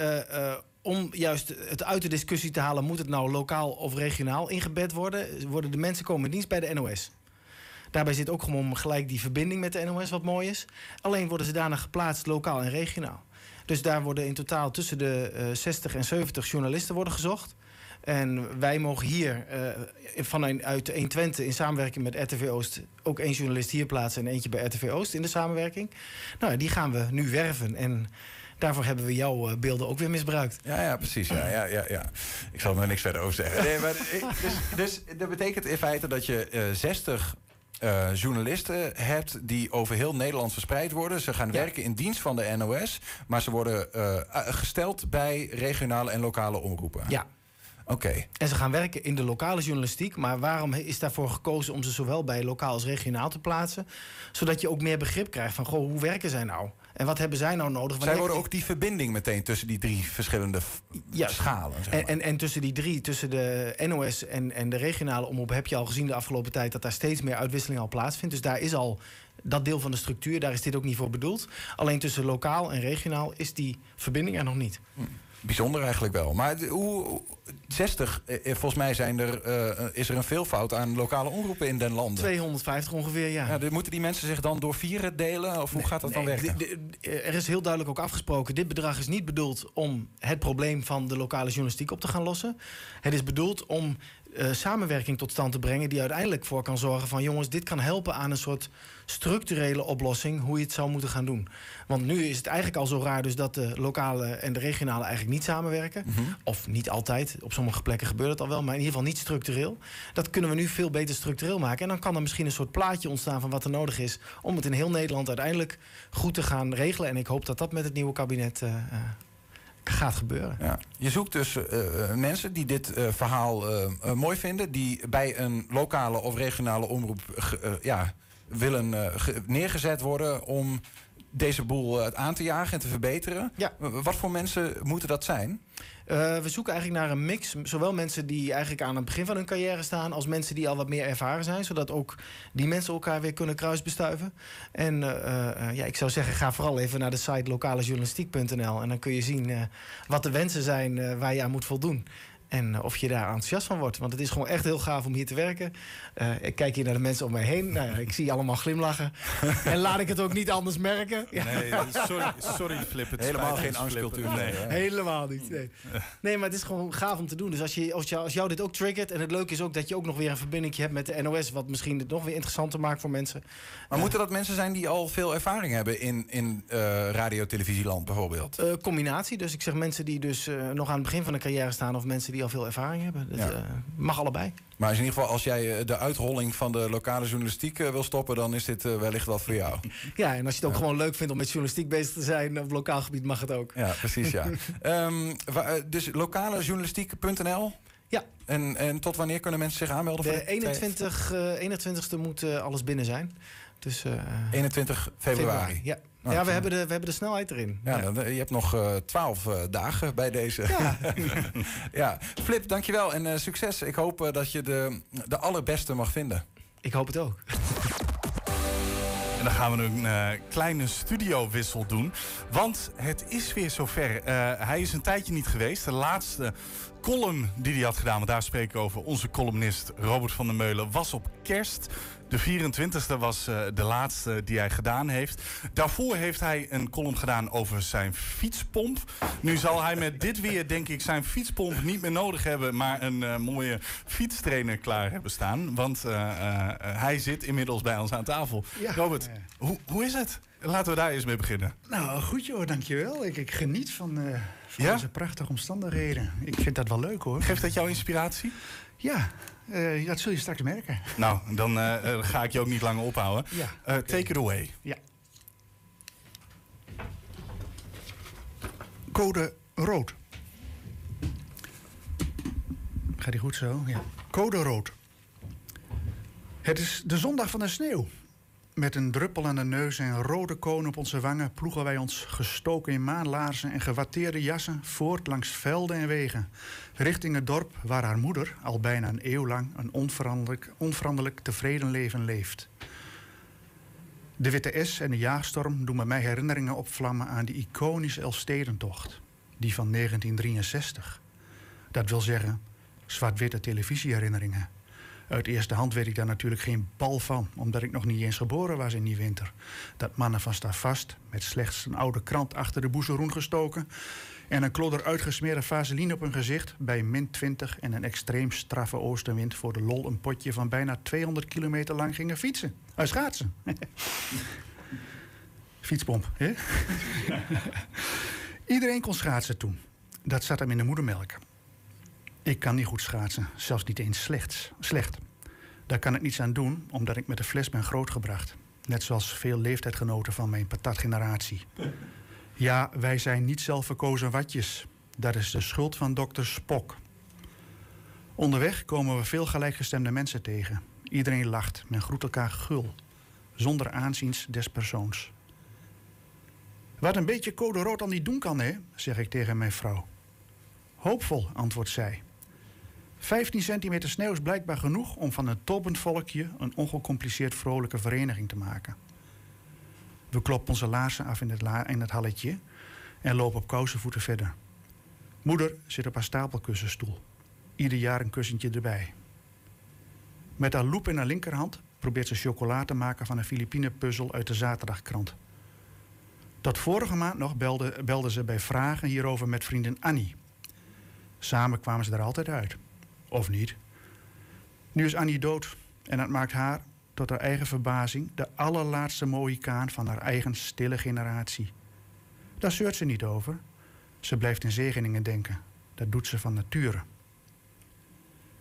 om juist het uit de discussie te halen, moet het nou lokaal of regionaal ingebed worden? Worden de mensen komen in dienst bij de NOS? Daarbij zit ook gewoon gelijk die verbinding met de NOS, wat mooi is. Alleen worden ze daarna geplaatst lokaal en regionaal. Dus daar worden in totaal tussen de uh, 60 en 70 journalisten worden gezocht. En wij mogen hier uh, vanuit 120 in samenwerking met RTV Oost ook één journalist hier plaatsen en eentje bij RTV Oost in de samenwerking. Nou, die gaan we nu werven. En daarvoor hebben we jouw beelden ook weer misbruikt. Ja, ja precies. Ja, ja, ja, ja. Ik zal er niks verder over zeggen. Nee, dus, dus dat betekent in feite dat je uh, 60 uh, journalisten hebt die over heel Nederland verspreid worden. Ze gaan ja. werken in dienst van de NOS, maar ze worden uh, gesteld bij regionale en lokale omroepen. Ja. Oké. En ze gaan werken in de lokale journalistiek. Maar waarom is daarvoor gekozen om ze zowel bij lokaal als regionaal te plaatsen? Zodat je ook meer begrip krijgt van, goh, hoe werken zij nou? En wat hebben zij nou nodig? Zij worden ook die verbinding meteen tussen die drie verschillende schalen. Zeg maar. En, en, en tussen die drie, tussen de NOS en, en de regionale omroep, heb je al gezien de afgelopen tijd dat daar steeds meer uitwisseling al plaatsvindt. Dus daar is al dat deel van de structuur, daar is dit ook niet voor bedoeld. Alleen tussen lokaal en regionaal is die verbinding er nog niet. Bijzonder eigenlijk wel. Maar hoe, 60, eh, eh, volgens mij zijn er, eh, is er een veelvoud aan lokale omroepen in den landen. 250 ongeveer, ja. Ja, de- moeten die mensen zich dan door vieren delen? Of hoe gaat dat dan werken? er is heel duidelijk ook afgesproken: dit bedrag is niet bedoeld om het probleem van de lokale journalistiek op te gaan lossen. Het is bedoeld om eh, samenwerking tot stand te brengen die uiteindelijk voor kan zorgen van jongens, dit kan helpen aan een soort structurele oplossing hoe je het zou moeten gaan doen. Want nu is het eigenlijk al zo raar dus dat de lokale en de regionale eigenlijk niet samenwerken. Of niet altijd. Op sommige plekken gebeurt het al wel, maar in ieder geval niet structureel. Dat kunnen we nu veel beter structureel maken. En dan kan er misschien een soort plaatje ontstaan van wat er nodig is om het in heel Nederland uiteindelijk goed te gaan regelen. En ik hoop dat dat met het nieuwe kabinet eh, eh, gaat gebeuren. Ja. Je zoekt dus eh, eh, mensen die dit eh, verhaal mooi vinden, die bij een lokale of regionale omroep ge- eh, ja, willen eh, ge- neergezet worden om deze boel aan te jagen en te verbeteren. Ja. Wat voor mensen moeten dat zijn? Eh, we zoeken eigenlijk naar een mix. Zowel mensen die eigenlijk aan het begin van hun carrière staan... als mensen die al wat meer ervaren zijn. Zodat ook die mensen elkaar weer kunnen kruisbestuiven. En eh, eh, ja, ik zou zeggen, ga vooral even naar de site lokalejournalistiek.nl. En dan kun je zien wat de wensen zijn waar je aan moet voldoen. En eh, of je daar enthousiast van wordt. Want het is gewoon echt heel gaaf om hier te werken. Eh, ik kijk hier naar de mensen om mij heen. Nou ja, ik zie allemaal glimlachen. en laat ik het ook niet anders merken. Ja. Nee, sorry, sorry Flip. Het Helemaal geen angstcultuur. Nee. Helemaal niet. Nee. nee, maar het is gewoon gaaf om te doen. Dus als, je, als, jou, als jou dit ook triggert. En het leuke is ook dat je ook nog weer een verbinding hebt met de NOS. Wat misschien het nog weer interessanter maakt voor mensen. Maar moeten dat mensen zijn die al veel ervaring hebben in, in eh radio-televisieland bijvoorbeeld? Eh, combinatie. Dus ik zeg mensen die dus nog aan het begin van de carrière staan. Of mensen die al veel ervaring hebben. Dat Ja. eh, mag allebei. Maar in ieder geval, als jij eh, de uitrolling van de lokale journalistiek eh, wil stoppen, dan is dit wellicht wat voor jou. Ja, en als je het ook gewoon leuk vindt om met journalistiek bezig te zijn. Op lokaal gebied mag het ook. Ja, precies, ja. Ehm, eh, dus lokalejournalistiek.nl? Ja. En, en tot wanneer kunnen mensen zich aanmelden? voor De dit twee- 21, eh 21ste moet alles binnen zijn. Dus, eh, 21 februari. Ja, Nou, ja we, ik- hebben de, we hebben de snelheid erin. Ja, dan, je hebt nog eh, twaalf dagen bij deze. Ja. ja. Flip, dankjewel en eh, succes. Ik hoop dat je de, de allerbeste mag vinden. Ik hoop het ook. En dan gaan we een eh, kleine studiowissel doen. Want het is weer zover. Eh, hij is een tijdje niet geweest. De laatste column die hij had gedaan, want daar spreken we over onze columnist Robert van der Meulen, was op kerst. De 24e was eh, de laatste die hij gedaan heeft. Daarvoor heeft hij een column gedaan over zijn fietspomp. Nu zal hij met dit weer, denk ik, zijn fietspomp niet meer nodig hebben, maar een eh, mooie fietstrainer klaar hebben staan. Want eh, hij zit inmiddels bij ons aan tafel. Ja. Robert, hoe, hoe is het? Laten we daar eens mee beginnen. Nou, goed joh, dankjewel. Ik, ik geniet van, eh, van Ja? deze prachtige omstandigheden. Ik vind dat wel leuk hoor. Geeft dat jouw inspiratie? Ja, eh, dat zul je straks merken. Nou, dan eh, eh, ga ik je ook niet langer ophouden. Ja, Eh, Take it away. Ja. Code rood. Gaat die goed zo? Ja. Code rood. Het is de zondag van de sneeuw. Met een druppel aan de neus en rode koon op onze wangen ploegen wij ons gestoken in maanlaarzen en gewatteerde jassen voort langs velden en wegen. Richting het dorp waar haar moeder al bijna een eeuw lang een onveranderlijk, onveranderlijk tevreden leven leeft. De Witte S en de jaarstorm doen bij mij herinneringen opvlammen aan die iconische Elfstedentocht. Die van 1963. Dat wil zeggen, zwart-witte televisieherinneringen. Uit eerste hand weet ik daar natuurlijk geen bal van, omdat ik nog niet eens geboren was in die winter. Dat mannen van vast met slechts een oude krant achter de boezeroen gestoken en een klodder uitgesmeerde vaseline op hun gezicht bij min 20 en een extreem straffe oostenwind voor de lol een potje van bijna 200 kilometer lang gingen fietsen. Uh, schaatsen. Fietspomp, hè? Iedereen kon schaatsen toen. Dat zat hem in de moedermelk. Ik kan niet goed schaatsen, zelfs niet eens slechts, slecht. Daar kan ik niets aan doen, omdat ik met de fles ben grootgebracht. Net zoals veel leeftijdgenoten van mijn patatgeneratie. Ja, wij zijn niet zelfverkozen watjes. Dat is de schuld van dokter Spok. Onderweg komen we veel gelijkgestemde mensen tegen. Iedereen lacht, men groet elkaar gul, zonder aanziens des persoons. Wat een beetje code rood al niet doen kan, hè, zeg ik tegen mijn vrouw. Hoopvol, antwoordt zij. 15 centimeter sneeuw is blijkbaar genoeg om van een toppend volkje een ongecompliceerd vrolijke vereniging te maken. We kloppen onze laarzen af in het, het halletje en lopen op kousenvoeten verder. Moeder zit op haar stapelkussenstoel. Ieder jaar een kussentje erbij. Met haar loep in haar linkerhand probeert ze chocola te maken van een Filipine-puzzel uit de zaterdagkrant. Tot vorige maand nog belde, belde ze bij vragen hierover met vriendin Annie. Samen kwamen ze er altijd uit. Of niet. Nu is Annie dood en dat maakt haar, tot haar eigen verbazing, de allerlaatste Mohikaan van haar eigen stille generatie. Daar zeurt ze niet over. Ze blijft in zegeningen denken. Dat doet ze van nature.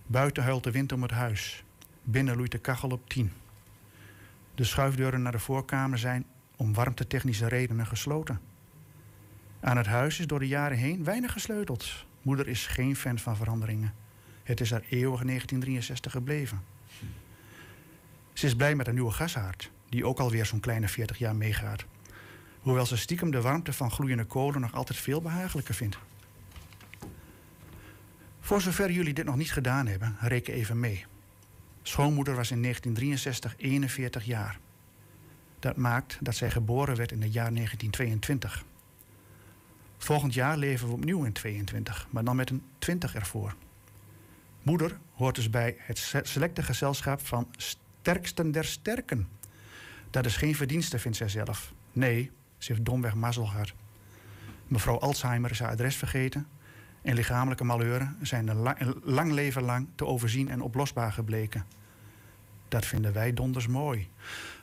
Buiten huilt de wind om het huis. Binnen loeit de kachel op tien. De schuifdeuren naar de voorkamer zijn om warmtetechnische redenen gesloten. Aan het huis is door de jaren heen weinig gesleuteld. Moeder is geen fan van veranderingen. Het is haar eeuwige 1963 gebleven. Ze is blij met een nieuwe gashaard, die ook alweer zo'n kleine 40 jaar meegaat. Hoewel ze stiekem de warmte van gloeiende kolen nog altijd veel behagelijker vindt. Voor zover jullie dit nog niet gedaan hebben, reken even mee. Schoonmoeder was in 1963 41 jaar. Dat maakt dat zij geboren werd in het jaar 1922. Volgend jaar leven we opnieuw in 22, maar dan met een 20 ervoor. Moeder hoort dus bij het se- selecte gezelschap van sterksten der sterken. Dat is geen verdienste, vindt zij zelf. Nee, ze heeft domweg mazzel. Mevrouw Alzheimer is haar adres vergeten. En lichamelijke malheuren zijn een, la- een lang leven lang te overzien en oplosbaar gebleken. Dat vinden wij donders mooi.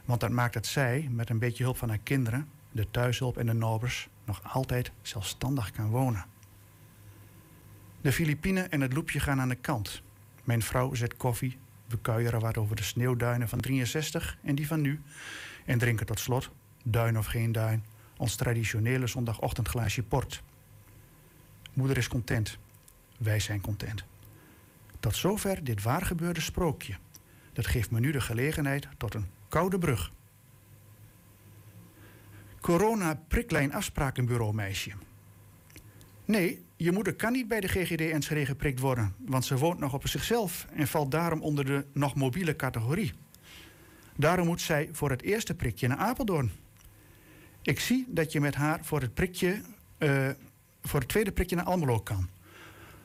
Want dat maakt dat zij, met een beetje hulp van haar kinderen, de thuishulp en de nobers, nog altijd zelfstandig kan wonen. De Filipinen en het loepje gaan aan de kant. Mijn vrouw zet koffie, we kuieren wat over de sneeuwduinen van 63 en die van nu. En drinken tot slot, duin of geen duin, ons traditionele zondagochtendglaasje port. Moeder is content. Wij zijn content. Tot zover dit waargebeurde sprookje. Dat geeft me nu de gelegenheid tot een koude brug. Corona priklijn afsprakenbureau meisje. Nee, je moeder kan niet bij de GGD Enschede geprikt worden, want ze woont nog op zichzelf en valt daarom onder de nog mobiele categorie. Daarom moet zij voor het eerste prikje naar Apeldoorn. Ik zie dat je met haar voor het, prikje, eh, voor het tweede prikje naar Almelo kan.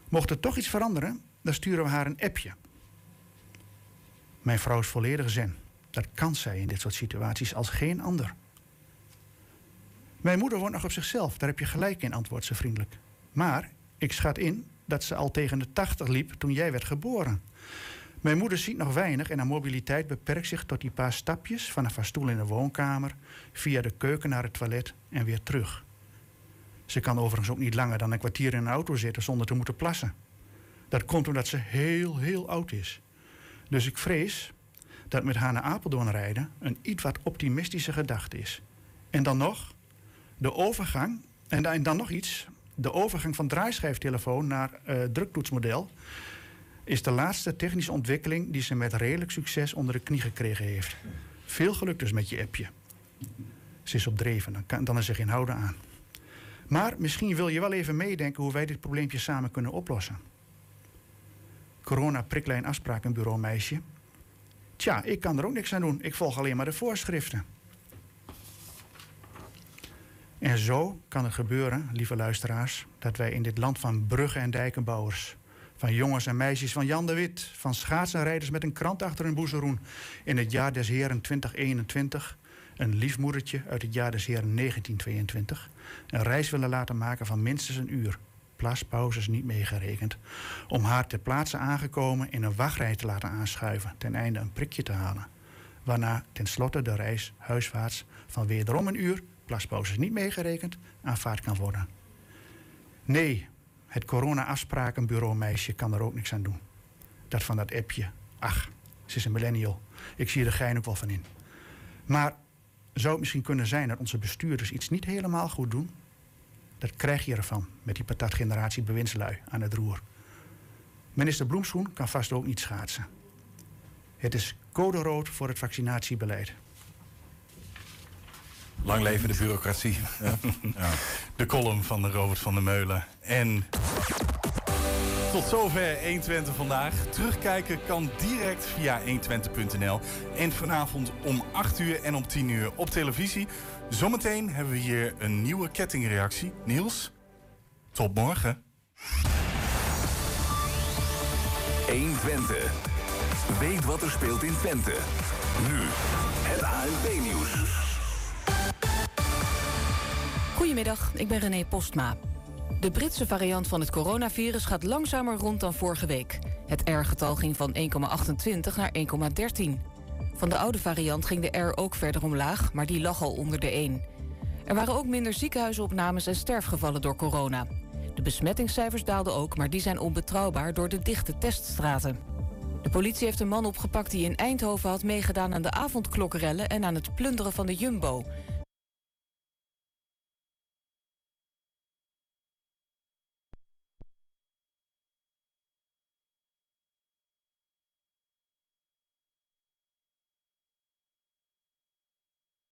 Mocht er toch iets veranderen, dan sturen we haar een appje. Mijn vrouw is volledig zen. Dat kan zij in dit soort situaties als geen ander. Mijn moeder woont nog op zichzelf, daar heb je gelijk in, antwoordt ze vriendelijk. Maar ik schat in dat ze al tegen de 80 liep toen jij werd geboren. Mijn moeder ziet nog weinig en haar mobiliteit beperkt zich tot die paar stapjes vanaf haar stoel in de woonkamer, via de keuken naar het toilet en weer terug. Ze kan overigens ook niet langer dan een kwartier in een auto zitten zonder te moeten plassen. Dat komt omdat ze heel, heel oud is. Dus ik vrees dat met haar naar Apeldoorn rijden een iets wat optimistische gedachte is. En dan nog, de overgang, en dan, nog iets, de overgang van draaischijftelefoon naar eh, druktoetsmodel is de laatste technische ontwikkeling die ze met redelijk succes onder de knie gekregen heeft. Veel geluk dus met je appje. Ze is op dreven, dan, kan, dan is er geen houden aan. Maar misschien wil je wel even meedenken hoe wij dit probleempje samen kunnen oplossen. Corona priklijn afsprakenbureau meisje. Tja, ik kan er ook niks aan doen. Ik volg alleen maar de voorschriften. En zo kan het gebeuren, lieve luisteraars, dat wij in dit land van bruggen en dijkenbouwers, van jongens en meisjes van Jan de Wit, van schaatsenrijders met een krant achter hun boezeroen, in het jaar des heren 2021, een lief moedertje uit het jaar des heren 1922, een reis willen laten maken van minstens een uur, plaspauzes niet meegerekend, om haar ter plaatse aangekomen in een wachtrij te laten aanschuiven, ten einde een prikje te halen. Waarna tenslotte de reis huiswaarts van wederom een uur, plaspauzes niet meegerekend, aanvaard kan worden. Nee, het corona-afsprakenbureau meisje kan er ook niks aan doen. Dat van dat appje. Ach, ze is een millennial. Ik zie er gein ook wel van in. Maar zou het misschien kunnen zijn dat onze bestuurders iets niet helemaal goed doen? Dat krijg je ervan met die patatgeneratie bewindslui aan het roer. Minister Bloemschoen kan vast ook niet schaatsen. Het is code rood voor het vaccinatiebeleid. Lang leven de bureaucratie. Ja. Ja. De column van de Robert van der Meulen. En tot zover 120 vandaag. Terugkijken kan direct via 120.nl. En vanavond om 8 uur en om 10 uur op televisie. Zometeen hebben we hier een nieuwe kettingreactie. Niels, tot morgen. 120. Weet wat er speelt in Twente. Nu het ANP-nieuws. Goedemiddag, ik ben René Postma. De Britse variant van het coronavirus gaat langzamer rond dan vorige week. Het R-getal ging van 1,28 naar 1,13. Van de oude variant ging de R ook verder omlaag, maar die lag al onder de 1. Er waren ook minder ziekenhuisopnames en sterfgevallen door corona. De besmettingscijfers daalden ook, maar die zijn onbetrouwbaar door de dichte teststraten. De politie heeft een man opgepakt die in Eindhoven had meegedaan aan de avondklokrellen en aan het plunderen van de Jumbo.